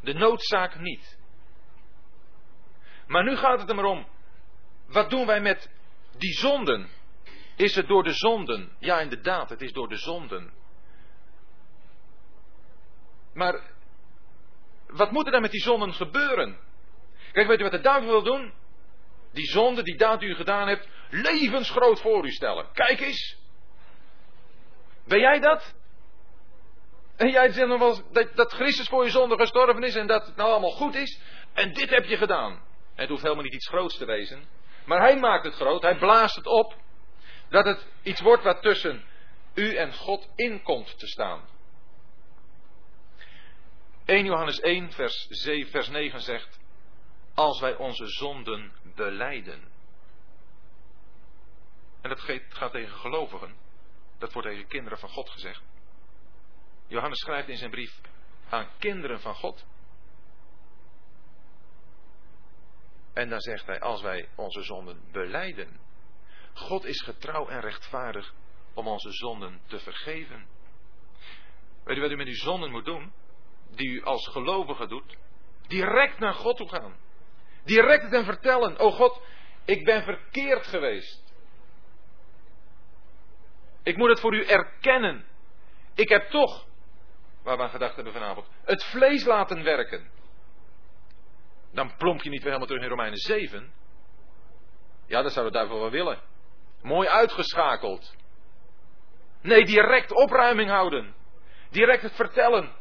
De noodzaak niet. Maar nu gaat het er maar om. Wat doen wij met die zonden? Is het door de zonden? Ja, inderdaad, het is door de zonden. Maar wat moet er dan met die zonden gebeuren? Kijk, weet u wat de duivel wil doen? Die zonde, die daad die u gedaan hebt, levensgroot voor u stellen. Kijk eens. Ben jij dat? En jij zegt nog wel dat, dat Christus voor je zonde gestorven is en dat het nou allemaal goed is. En dit heb je gedaan. Het hoeft helemaal niet iets groots te wezen. Maar hij maakt het groot, hij blaast het op. Dat het iets wordt wat tussen u en God in komt te staan. 1 Johannes 1, vers, 7, vers 9 zegt: Als wij onze zonden beleiden. En dat gaat tegen gelovigen. Dat wordt tegen kinderen van God gezegd. Johannes schrijft in zijn brief aan kinderen van God. En dan zegt hij, als wij onze zonden beleiden. God is getrouw en rechtvaardig om onze zonden te vergeven. Weet u wat u met uw zonden moet doen? Die u als gelovige doet? Direct naar God toe gaan. Direct het hem vertellen. O God, ik ben verkeerd geweest. Ik moet het voor u erkennen. Ik heb toch waar we aan gedacht hebben vanavond. Het vlees laten werken. Dan plomp je niet weer helemaal terug in Romeinen 7. Ja, dat zou de duivel wel willen. Mooi uitgeschakeld. Nee, direct opruiming houden. Direct het vertellen.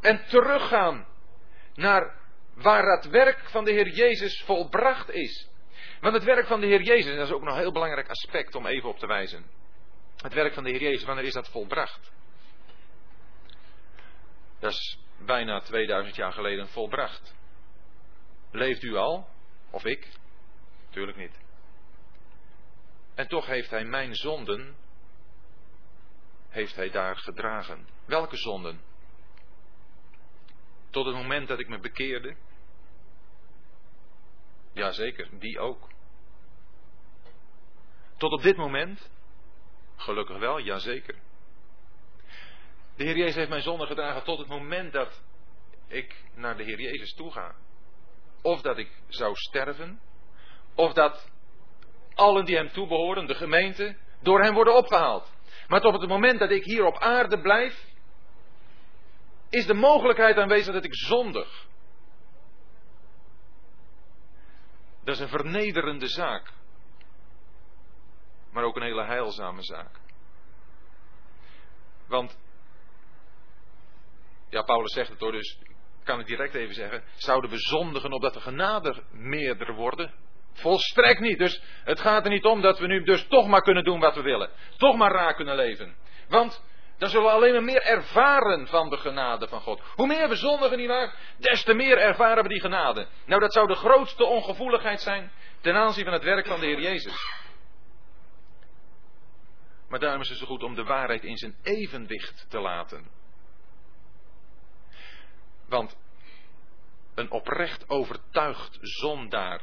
En teruggaan naar waar dat werk van de Heer Jezus volbracht is. Want het werk van de Heer Jezus, en dat is ook nog een heel belangrijk aspect om even op te wijzen. Het werk van de Heer Jezus, wanneer is dat volbracht? Dat is bijna 2000 jaar geleden volbracht. Leeft u al? Of ik? Tuurlijk niet. En toch heeft hij mijn zonden, heeft hij daar gedragen. Welke zonden? Tot het moment dat ik me bekeerde? Jazeker, die ook. Tot op dit moment? Gelukkig wel, jazeker. De Heer Jezus heeft mijn zonde gedragen tot het moment dat ik naar de Heer Jezus toe ga. Of dat ik zou sterven, of dat allen die hem toebehoren, de gemeente, door hem worden opgehaald. Maar tot het moment dat ik hier op aarde blijf, is de mogelijkheid aanwezig dat ik zondig. Dat is een vernederende zaak. Maar ook een hele heilzame zaak. Want ja, Paulus zegt het hoor, dus kan ik direct even zeggen. Zouden we zondigen opdat de genade meerder worden? Volstrekt niet. Dus het gaat er niet om dat we nu dus toch maar kunnen doen wat we willen. Toch maar raak kunnen leven. Want Dan zullen we alleen maar meer ervaren van de genade van God. Hoe meer we zondigen, nietwaar, des te meer ervaren we die genade. Nou, dat zou de grootste ongevoeligheid zijn ten aanzien van het werk van de Heer Jezus. Maar daarom is het zo goed om de waarheid in zijn evenwicht te laten. Want een oprecht overtuigd zondaar.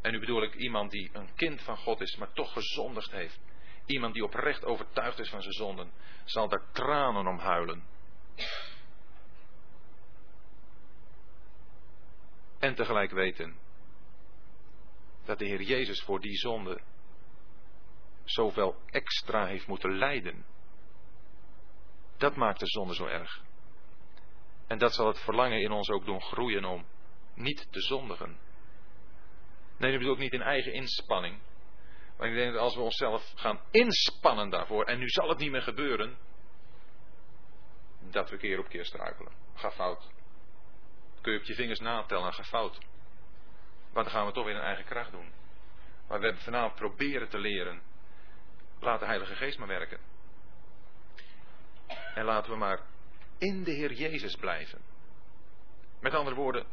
En nu bedoel ik iemand die een kind van God is, maar toch gezondigd heeft. Iemand die oprecht overtuigd is van zijn zonden, zal daar tranen om huilen. En tegelijk weten dat de Heer Jezus voor die zonde zoveel extra heeft moeten lijden. Dat maakt de zonde zo erg. En dat zal het verlangen in ons ook doen groeien om niet te zondigen. Nee, dat bedoel ik niet in eigen inspanning. Maar ik denk dat als we onszelf gaan inspannen daarvoor, en nu zal het niet meer gebeuren, dat we keer op keer struikelen. Ga fout. Kun je op je vingers natellen en ga fout. Want dan gaan we toch weer in eigen kracht doen. Maar we hebben vanavond proberen te leren. Laat de Heilige Geest maar werken. En laten we maar in de Heer Jezus blijven. Met andere woorden,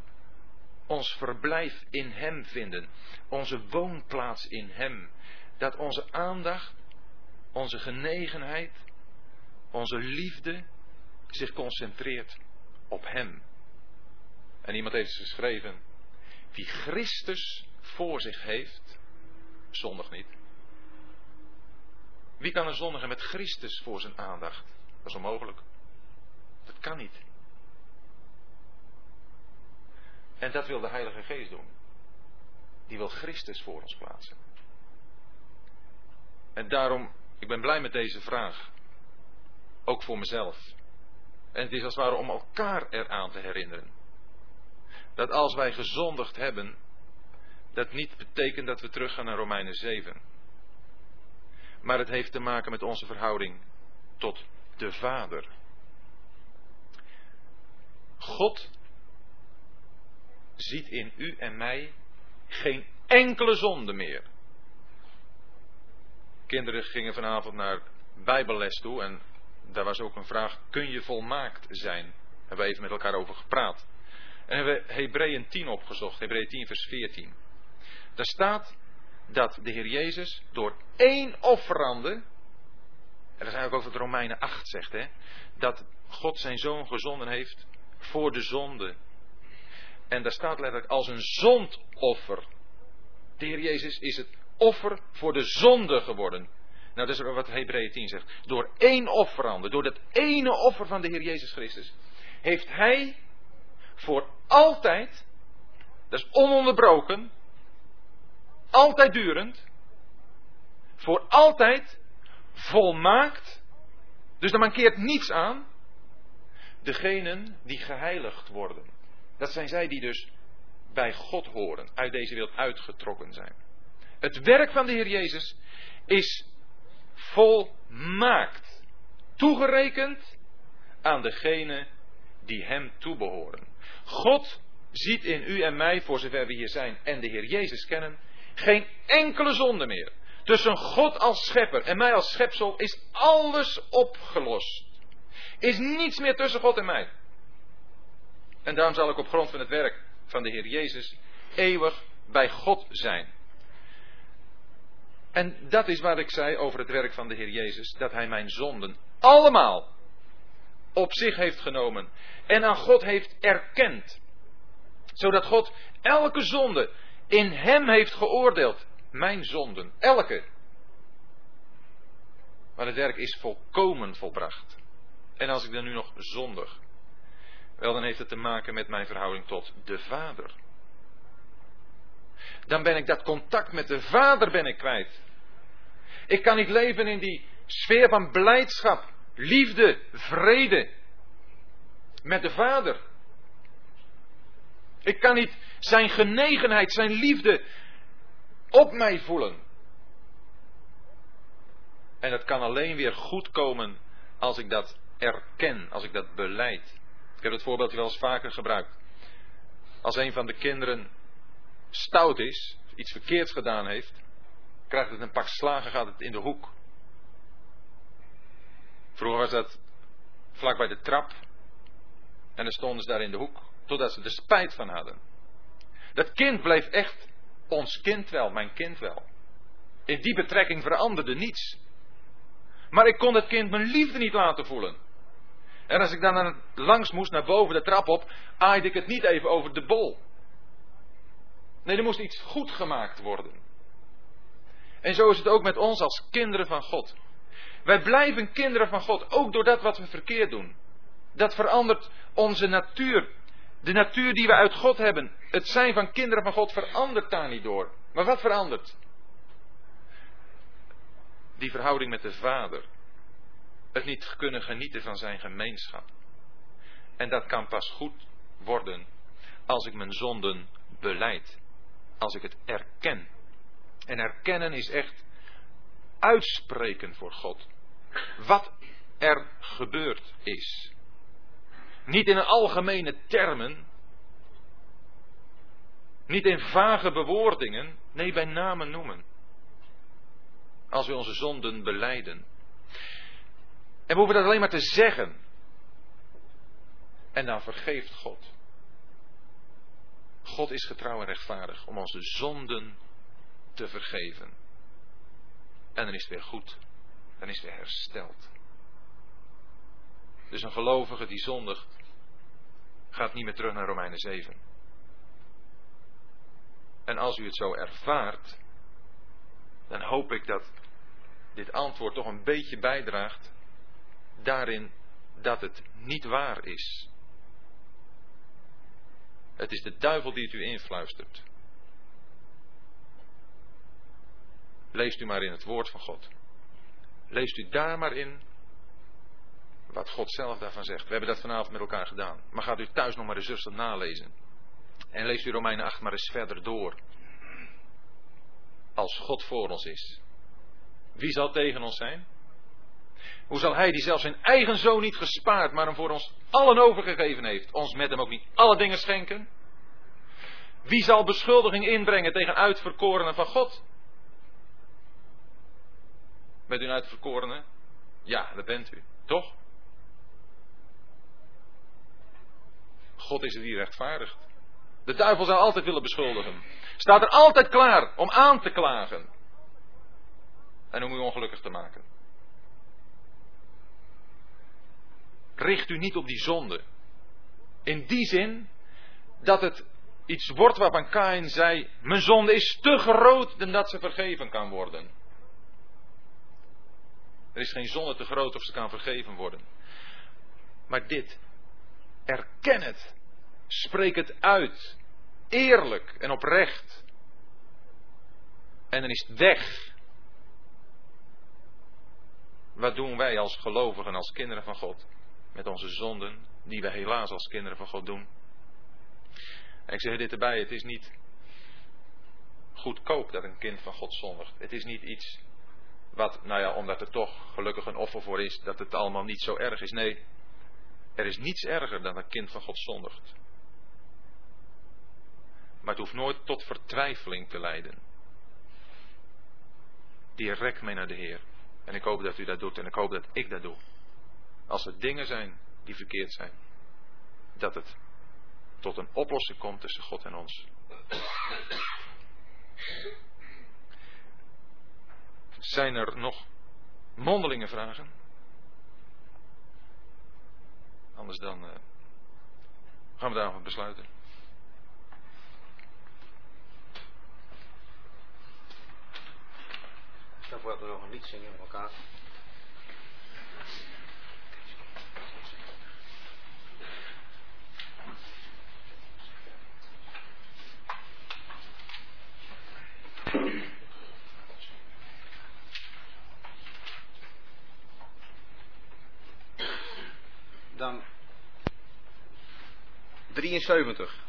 ons verblijf in Hem vinden, onze woonplaats in Hem. Dat onze aandacht, onze genegenheid, onze liefde zich concentreert op Hem. En iemand heeft geschreven, wie Christus voor zich heeft, zondig niet. Wie kan er zondigen met Christus voor zijn aandacht? Dat is onmogelijk. Dat kan niet. En dat wil de Heilige Geest doen. Die wil Christus voor ons plaatsen. En daarom, ik ben blij met deze vraag. Ook voor mezelf. En het is als het ware om elkaar eraan te herinneren. Dat als wij gezondigd hebben, dat niet betekent dat we teruggaan naar Romeinen 7. Maar het heeft te maken met onze verhouding tot de Vader. God ziet in u en mij geen enkele zonde meer. Kinderen gingen vanavond naar Bijbelles toe en daar was ook een vraag: kun je volmaakt zijn? Daar hebben we even met elkaar over gepraat. En hebben we Hebreeën 10 opgezocht, Hebreeën 10 vers 14. Daar staat dat de Heer Jezus door één offerande, en dat is eigenlijk ook wat Romeinen 8 zegt, hè, dat God zijn zoon gezonden heeft voor de zonde. En daar staat letterlijk als een zondoffer. De Heer Jezus is het offer voor de zonde geworden. Nou, dat is wat Hebreeën 10 zegt. Door één offerande, door dat ene offer van de Heer Jezus Christus, heeft Hij voor altijd, dat is ononderbroken, altijd durend, voor altijd volmaakt, dus er mankeert niets aan, degenen die geheiligd worden. Dat zijn zij die dus bij God horen, uit deze wereld uitgetrokken zijn. Het werk van de Heer Jezus is volmaakt, toegerekend aan degenen die Hem toebehoren. God ziet in u en mij, voor zover we hier zijn en de Heer Jezus kennen, geen enkele zonde meer. Tussen God als schepper en mij als schepsel is alles opgelost. Is niets meer tussen God en mij. En daarom zal ik op grond van het werk van de Heer Jezus eeuwig bij God zijn. En dat is wat ik zei over het werk van de Heer Jezus, dat Hij mijn zonden allemaal op zich heeft genomen en aan God heeft erkend. Zodat God elke zonde in Hem heeft geoordeeld. Mijn zonden, elke. Maar het werk is volkomen volbracht. En als ik dan nu nog zondig, wel dan heeft het te maken met mijn verhouding tot de Vader. Dan ben ik dat contact met de Vader ben kwijt. Ik kan niet leven in die sfeer van blijdschap, liefde, vrede met de Vader. Ik kan niet zijn genegenheid, zijn liefde op mij voelen. En het kan alleen weer goed komen als ik dat erken, als ik dat beleid. Ik heb het voorbeeldje wel eens vaker gebruikt. Als een van de kinderen stout is, iets verkeerds gedaan heeft, krijgt het een pak slagen, gaat het in de hoek. Vroeger was dat vlak bij de trap. En dan stonden ze daar in de hoek. Totdat ze er spijt van hadden. Dat kind bleef echt ons kind wel, mijn kind wel. In die betrekking veranderde niets. Maar ik kon het kind mijn liefde niet laten voelen. En als ik dan langs moest naar boven de trap op, aaide ik het niet even over de bol. Nee, er moest iets goed gemaakt worden. En zo is het ook met ons als kinderen van God. Wij blijven kinderen van God, ook door dat wat we verkeerd doen. Dat verandert onze natuur. De natuur die we uit God hebben. Het zijn van kinderen van God verandert daar niet door. Maar wat verandert? Die verhouding met de Vader. Het niet kunnen genieten van zijn gemeenschap. En dat kan pas goed worden als ik mijn zonden beleid. Als ik het erken. En erkennen is echt uitspreken voor God. Wat er gebeurd is. Niet in algemene termen. Niet in vage bewoordingen. Nee, bij namen noemen. Als we onze zonden beleiden. En we hoeven dat alleen maar te zeggen. En dan vergeeft God. God is getrouw en rechtvaardig om onze zonden te vergeven. En dan is het weer goed. Dan is het weer hersteld. Dus een gelovige die zondigt, gaat niet meer terug naar Romeinen 7. En als u het zo ervaart, dan hoop ik dat dit antwoord toch een beetje bijdraagt daarin dat het niet waar is. Het is de duivel die het u influistert. Leest u maar in het woord van God. Leest u daar maar in wat God zelf daarvan zegt. We hebben dat vanavond met elkaar gedaan. Maar gaat u thuis nog maar eens rustig nalezen. En leest u Romeinen 8 maar eens verder door. Als God voor ons is. Wie zal tegen ons zijn? Hoe zal hij die zelfs zijn eigen zoon niet gespaard, maar hem voor ons allen overgegeven heeft, ons met hem ook niet alle dingen schenken? Wie zal beschuldiging inbrengen tegen uitverkorenen van God? Bent u een? Ja, dat bent u. Toch? God is het die rechtvaardigt. De duivel zou altijd willen beschuldigen. Staat er altijd klaar om aan te klagen. En om u ongelukkig te maken. Richt u niet op die zonde. In die zin dat het iets wordt waarvan Kain zei: Mijn zonde is te groot dan dat ze vergeven kan worden. Er is geen zonde te groot of ze kan vergeven worden. Maar dit, erken het. Spreek het uit. Eerlijk en oprecht. En dan is het weg. Wat doen wij als gelovigen, als kinderen van God? Met onze zonden, die we helaas als kinderen van God doen. En ik zeg dit erbij, het is niet goedkoop dat een kind van God zondigt. Het is niet iets wat, nou ja, omdat er toch gelukkig een offer voor is, dat het allemaal niet zo erg is. Nee, er is niets erger dan een kind van God zondigt. Maar het hoeft nooit tot vertwijfeling te leiden. Direct mee naar de Heer. En ik hoop dat u dat doet en ik hoop dat ik dat doe. Als er dingen zijn die verkeerd zijn, dat het tot een oplossing komt tussen God en ons. Zijn er nog mondelinge vragen? Anders dan uh, gaan we daarvan besluiten. Voor dat we nog een lied zingen met elkaar. Dan 73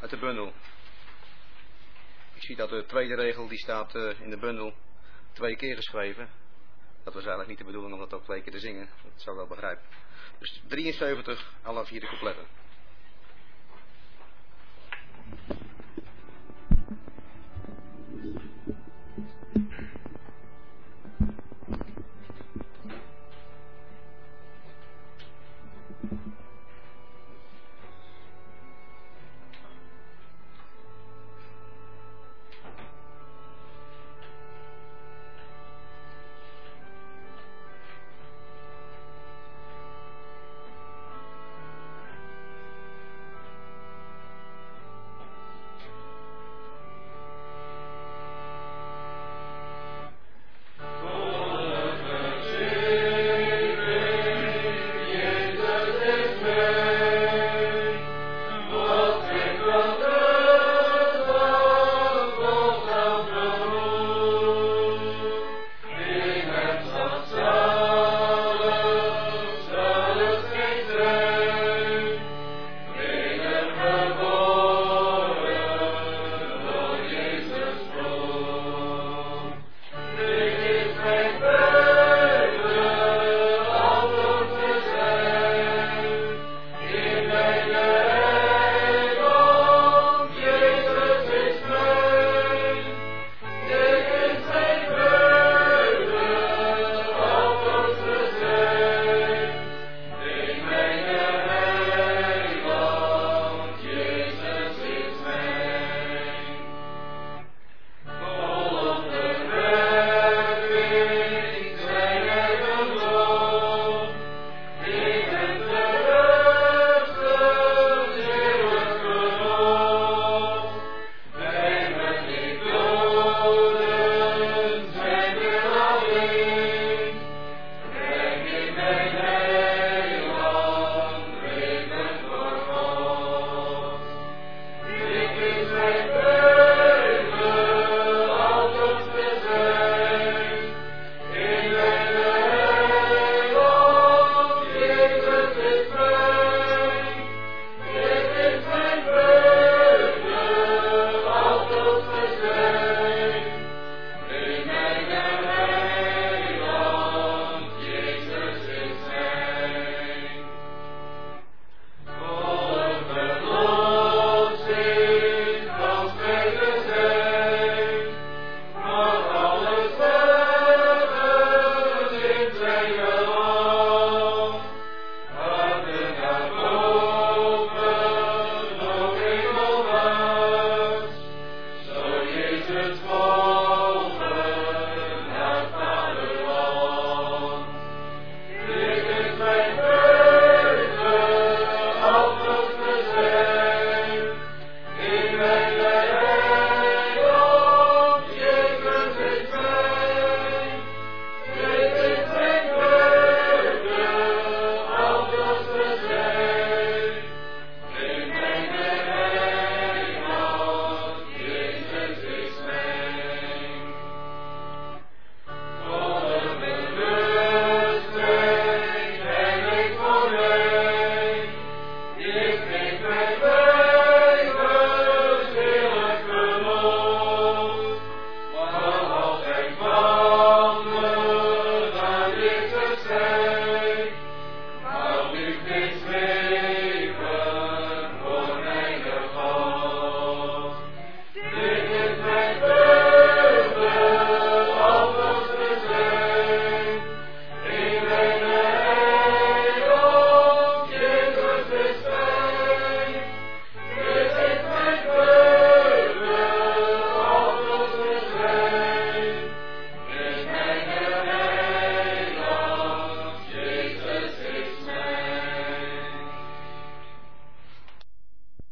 uit de bundel. Ik zie dat de tweede regel die staat uh, in de bundel twee keer geschreven. Dat was eigenlijk niet de bedoeling om dat ook twee keer te zingen. Dat zou wel begrijpen. Dus 73, alle vier de coupletten.